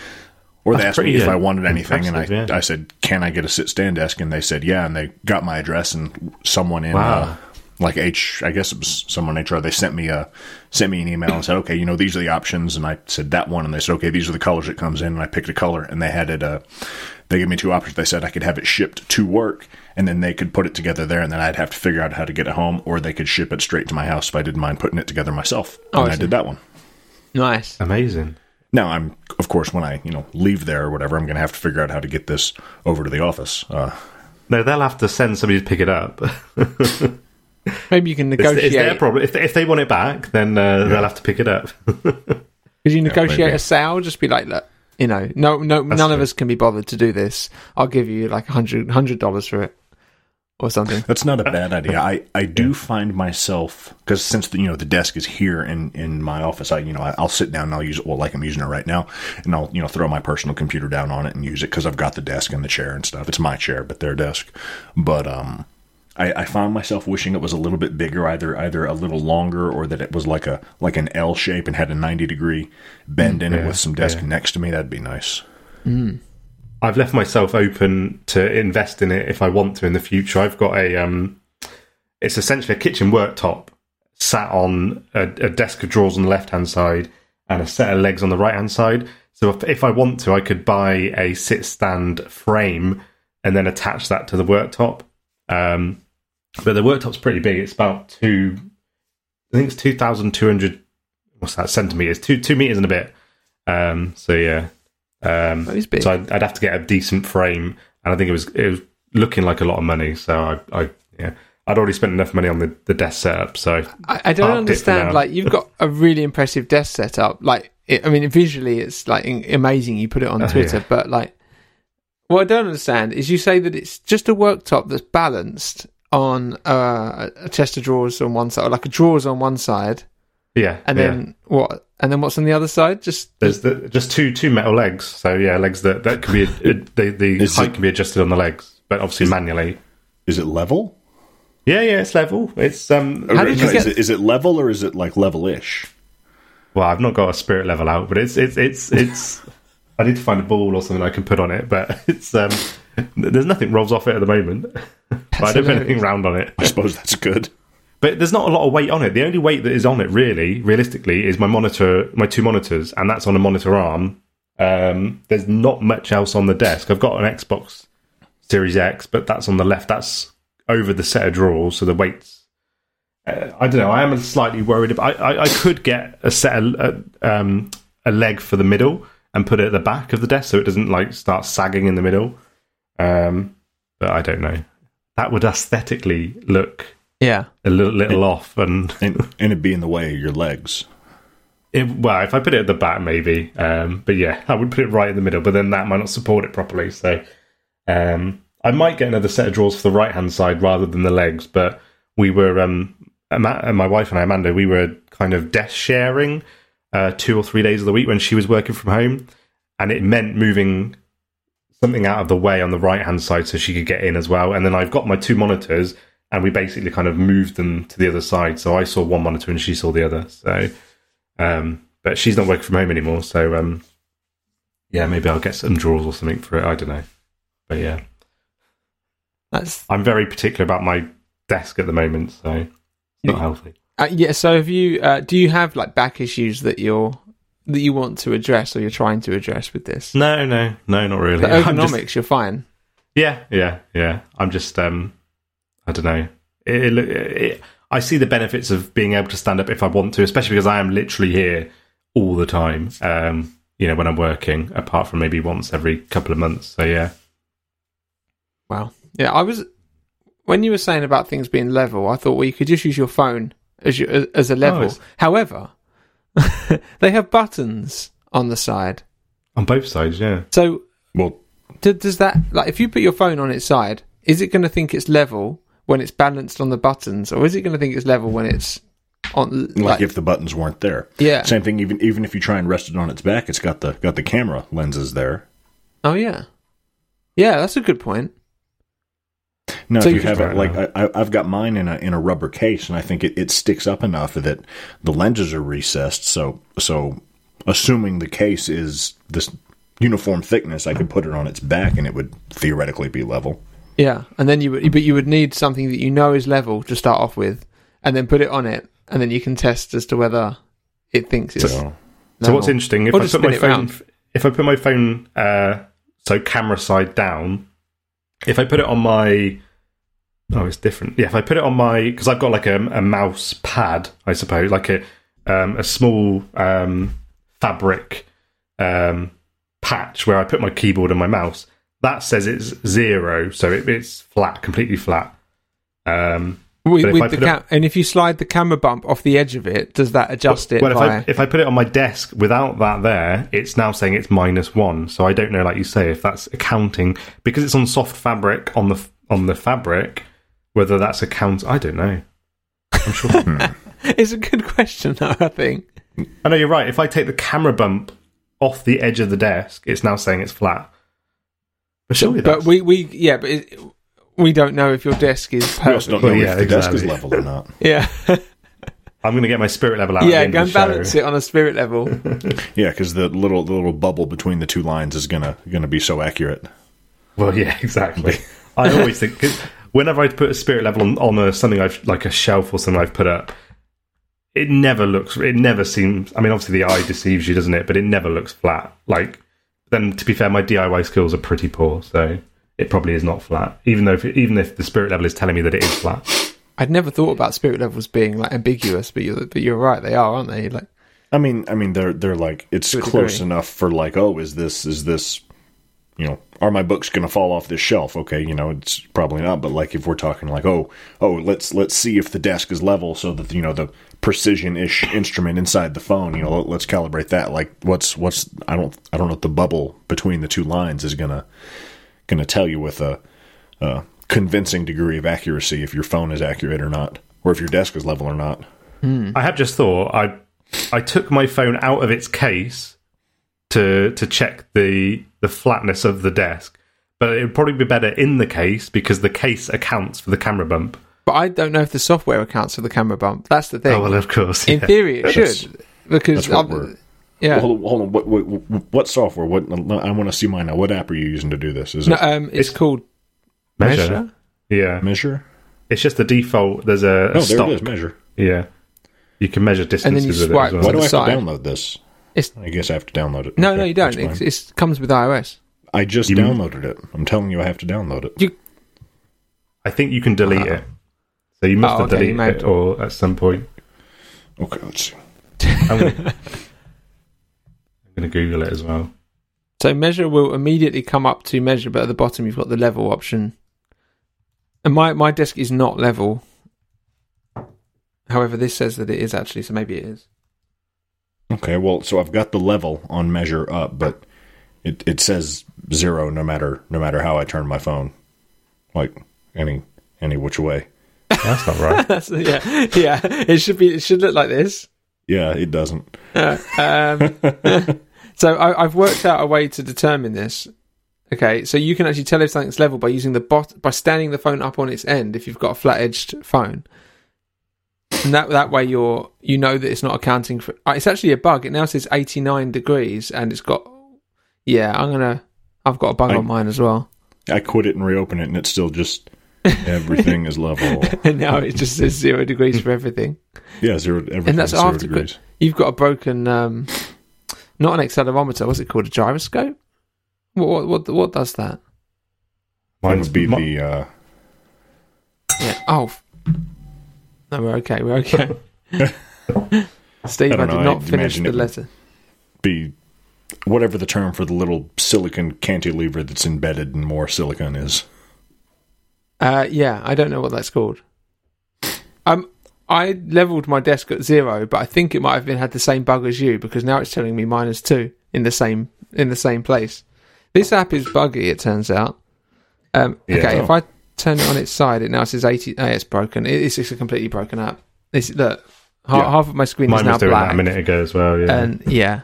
Or they That's asked me pretty, if uh, I wanted anything, and I, yeah. I said, "Can I get a sit stand desk?" And they said, "Yeah." And they got my address, and someone in Wow. uh, like H, I guess it was someone in HR. They sent me a sent me an email and said, "Okay, you know these are the options." And I said that one, and they said, "Okay, these are the colors it comes in." And I picked a color, and they had it. Uh, they gave me two options. They said I could have it shipped to work, and then they could put it together there, and then I'd have to figure out how to get it home, or they could ship it straight to my house if I didn't mind putting it together myself. Oh, and I I did that one. Nice. Amazing. Now I'm, of course, when I you know leave there or whatever, I'm going to have to figure out how to get this over to the office. Uh, No, they'll have to send somebody to pick it up. (laughs) Maybe you can It's, it's negotiate. their problem. If they, if they want it back, then uh, they'll have to pick it up. (laughs) Could you negotiate maybe. a sale? Just be like, look, you know, no, no, none of us can be bothered to do this. I'll give you like a hundred, hundred dollars for it, or something. That's not a (laughs) bad idea. I, I do find myself because since the you know the desk is here in, in my office, I you know I, I'll sit down and I'll use it well like I'm using it right now, and I'll you know throw my personal computer down on it and use it because I've got the desk and the chair and stuff. It's my chair, but their desk. But um, I, I found myself wishing it was a little bit bigger, either either a little longer or that it was like a like an L shape and had a ninety degree bend in it with some desk yeah. next to me. That'd be nice. I've left myself open to invest in it if I want to in the future. I've got a um, it's essentially a kitchen worktop sat on a, a desk of drawers on the left hand side and a set of legs on the right hand side. So if, if I want to, I could buy a sit stand frame and then attach that to the worktop. Um, but the worktop's pretty big. It's about two, I think it's two thousand two hundred. What's that centimeters? Two two meters and a bit. Um, so yeah. Um, That is big. so I'd, I'd have to get a decent frame, and I think it was it was looking like a lot of money. So I, I yeah, I'd already spent enough money on the, the desk setup. So I, I don't parked it for understand. Like, you've got (laughs) a really impressive desk setup. Like, it, I mean, visually, it's like amazing. You put it on Oh, Twitter, yeah. but like, what I don't understand is you say that it's just a worktop that's balanced on uh, a chest of drawers on one side, or like a drawers on one side, yeah, and yeah. then what? And then what's on the other side? Just there's the, just two two metal legs. So yeah, legs that that can be the the Is height it- can be adjusted on the legs, but obviously manually. Is it level? Yeah, yeah, it's level. It's um. How did you No, get- is, it, is it level or is it like level-ish? Well, I've not got a spirit level out, but it's it's it's it's. I need to find a ball or something I can put on it, but (laughs) it's um. There's nothing rolls off it at the moment. (laughs) but I don't put anything round on it. I suppose that's good. But there's not a lot of weight on it. The only weight that is on it, really, realistically, is my monitor, my two monitors, and that's on a monitor arm. Um, there's not much else on the desk. I've got an Xbox Series X, but that's on the left. That's over the set of drawers, so the weight's. Uh, I don't know. I am slightly worried. About, I, I, I could get a set of uh, um, a leg for the middle and put it at the back of the desk, so it doesn't like start sagging in the middle. Um, but I don't know. That would aesthetically look yeah. a little, little off and (laughs) And, and it be in the way of your legs. it, well if i put it at the back maybe um but yeah i would put it right in the middle but then that might not support it properly so um i might get another set of drawers for the right hand side rather than the legs but we were um uh, my wife and i amanda we were kind of desk sharing uh two or three days of the week when she was working from home and it meant moving something out of the way on the right hand side so she could get in as well and then i've got my two monitors and we basically kind of moved them to the other side so i saw one monitor and she saw the other so um, but she's not working from home anymore, so um, yeah, maybe I'll get some drawers or something for it. I don't know, but yeah, That's I'm very particular about my desk at the moment, so it's not healthy. uh, yeah. So, have you? Uh, do you have like back issues that you're that you want to address or you're trying to address with this? No, no, no, not really. The (laughs) I'm just- ergonomics, you're fine. yeah, yeah, yeah. I'm just, um, I don't know. It, it, it, I see the benefits of being able to stand up if I want to, especially because I am literally here all the time. Um, you know, when I'm working, apart from maybe once every couple of months. So yeah, Wow. Yeah, I was when you were saying about things being level. I thought, well, you could just use your phone as your, as a level. it's- However, (laughs) they have buttons on the side. on both sides. Yeah. So Well, does that like if you put your phone on its side, is it going to think it's level when it's balanced on the buttons, or is it going to think it's level when it's on like, like, if the buttons weren't there. yeah? Same thing. Even even if you try and rest it on its back, it's got the got the camera lenses there. Oh yeah, yeah. That's a good point. No, So if you you have it like I, I've got mine in a in a rubber case, and I think it, it sticks up enough that the lenses are recessed. So so, assuming the case is this uniform thickness, I could put it on its back, and it would theoretically be level. Yeah, and then you would, but you would need something that you know is level to start off with, and then put it on it, and then you can test as to whether it thinks it's. So. So what's interesting if I put my phone if I put my phone uh, so camera side down, if I put it on my oh it's different. Yeah, if I put it on my because I've got like a, a mouse pad, I suppose, like a um, a small um, fabric um, patch where I put my keyboard and my mouse. That says it's zero, so it, it's flat, completely flat. Um, With, with the put it- and if you slide the camera bump off the edge of it, does that adjust it? Well, if via- I if I put it on my desk without that there, it's now saying it's minus one. So I don't know, like you say, if that's accounting because it's on soft fabric on the on the fabric, whether that's account. I don't know. I'm sure. (laughs) it's a good question, though. I think. I know you're right. If I take the camera bump off the edge of the desk, it's now saying it's flat. But surely But that's, we, we yeah, but it, we don't know if your desk is We also don't Well, know yeah, if the desk is exactly. level or not. (laughs) Yeah, I'm going to get my spirit level out. at the yeah. end Go of and the show. balance it on a spirit level. (laughs) Yeah, because the little the little bubble between the two lines is gonna gonna be so accurate. Well, yeah, (laughs) exactly. I always think 'cause whenever I put a spirit level on, on a, something I've like a shelf or something I've put up, it never looks. It never seems. I mean, obviously the eye deceives you, doesn't it? But it never looks flat. Like then, to be fair, my DIY skills are pretty poor, so it probably is not flat. Even though, if, even if the spirit level is telling me that it is flat, I'd never thought about spirit levels being like ambiguous, but you're but you're right. They are, aren't they? Like I mean, I mean, they're they're like it's close degree. enough for like, oh, is this is this, you know, are my books going to fall off this shelf? Okay, you know, it's probably not. But like, if we're talking like, oh, oh, let's let's see if the desk is level, so that you know the precision-ish instrument inside the phone, you know, let's calibrate that. Like, what's what's I don't I don't know if the bubble between the two lines is gonna gonna tell you with a, a convincing degree of accuracy if your phone is accurate or not, or if your desk is level or not. Hmm. I have just thought I I took my phone out of its case to to check the the flatness of the desk, but it would probably be better in the case because the case accounts for the camera bump. But I don't know if the software accounts for the camera bump. That's the thing. Oh well, of course. In yeah. theory, it That's- should because that's what I'm- yeah. Hold on, hold on. What, what, what software? What I want to see mine now. What app are you using to do this? Is No, it um, it's, called Measure. Measure. Yeah, Measure? it's just the default. There's a, a Oh, there stock. it is. Measure. Yeah, you can measure distances. then you distances with swipe it Why do. I have side. to download this? It's I guess I have to download it. no, Okay, no, you don't. that's It's, it comes with iOS. I just You- downloaded it. I'm telling you, I have to download it. You I think you can delete it. So you must Oh, have okay, deleted it, or at some point. Okay, let's see. I'm gonna, I'm gonna Google it as well. So measure will immediately come up to measure, but at the bottom you've got the level option. And my, my desk is not level. However, this says that it is actually, so maybe it is. Okay, well, so I've got the level on measure up, but it it says zero no matter no matter how I turn my phone, like any any which way. That's not right. (laughs) That's, yeah, yeah. It should be. It should look like this. Yeah, it doesn't. Uh, um, (laughs) so I, I've worked out a way to determine this. Okay, so you can actually tell if something's level by using the bot by standing the phone up on its end if you've got a flat edged phone. And that that way you're you know that it's not accounting for. uh, It's actually a bug. It now says eighty nine degrees, and it's got. Yeah, I'm gonna. I've got a bug I- on mine as well, I quit it and reopen it, and it's still just everything is level. (laughs) and now it just says zero degrees for everything. Yeah, zero. Everything And that's zero after degrees. You've got a broken, um, not an accelerometer. What's it called? A gyroscope. What what what, what does that? Mine would be mi- the uh, Yeah. Oh. No, we're okay. We're okay. (laughs) (laughs) Steve, I I, did know, not I'd finish the letter. be whatever the term for the little silicon cantilever that's embedded in more silicon is. Uh, yeah, I don't know what that's called. Um, I leveled my desk at zero, but I think it might have been had the same bug as you because now it's telling me minus two in the same in the same place. This app is buggy. It turns out. Um, Yeah. okay, Oh. if I turn it on its side, it now says eighty. Oh, it's broken. It, it's just a completely broken app. This look, half, Yeah. half of my screen Mine is now was doing that black. a minute ago as well. Yeah. And yeah,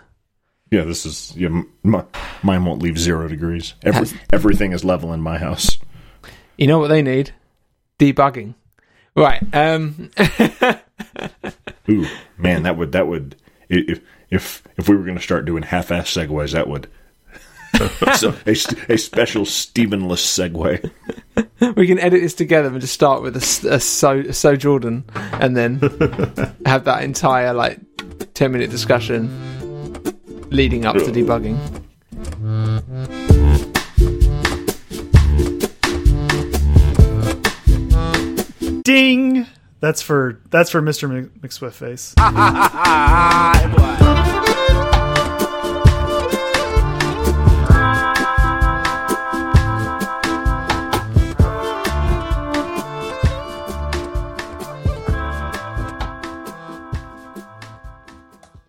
Yeah, this is yeah. My, mine won't leave zero degrees. Every, everything is level in my house. you know what they need? debugging. Right. Um, (laughs) Ooh, man, that would that would if if if we were going to start doing half-ass segues, that would. (laughs) so a, st- a special Stephenless segue. (laughs) we can edit this together and just start with a, s- a so a so Jordan, and then (laughs) have that entire like ten minute discussion leading up to debugging. Ding. That's for that's for Mr. Mc- McSwiftface.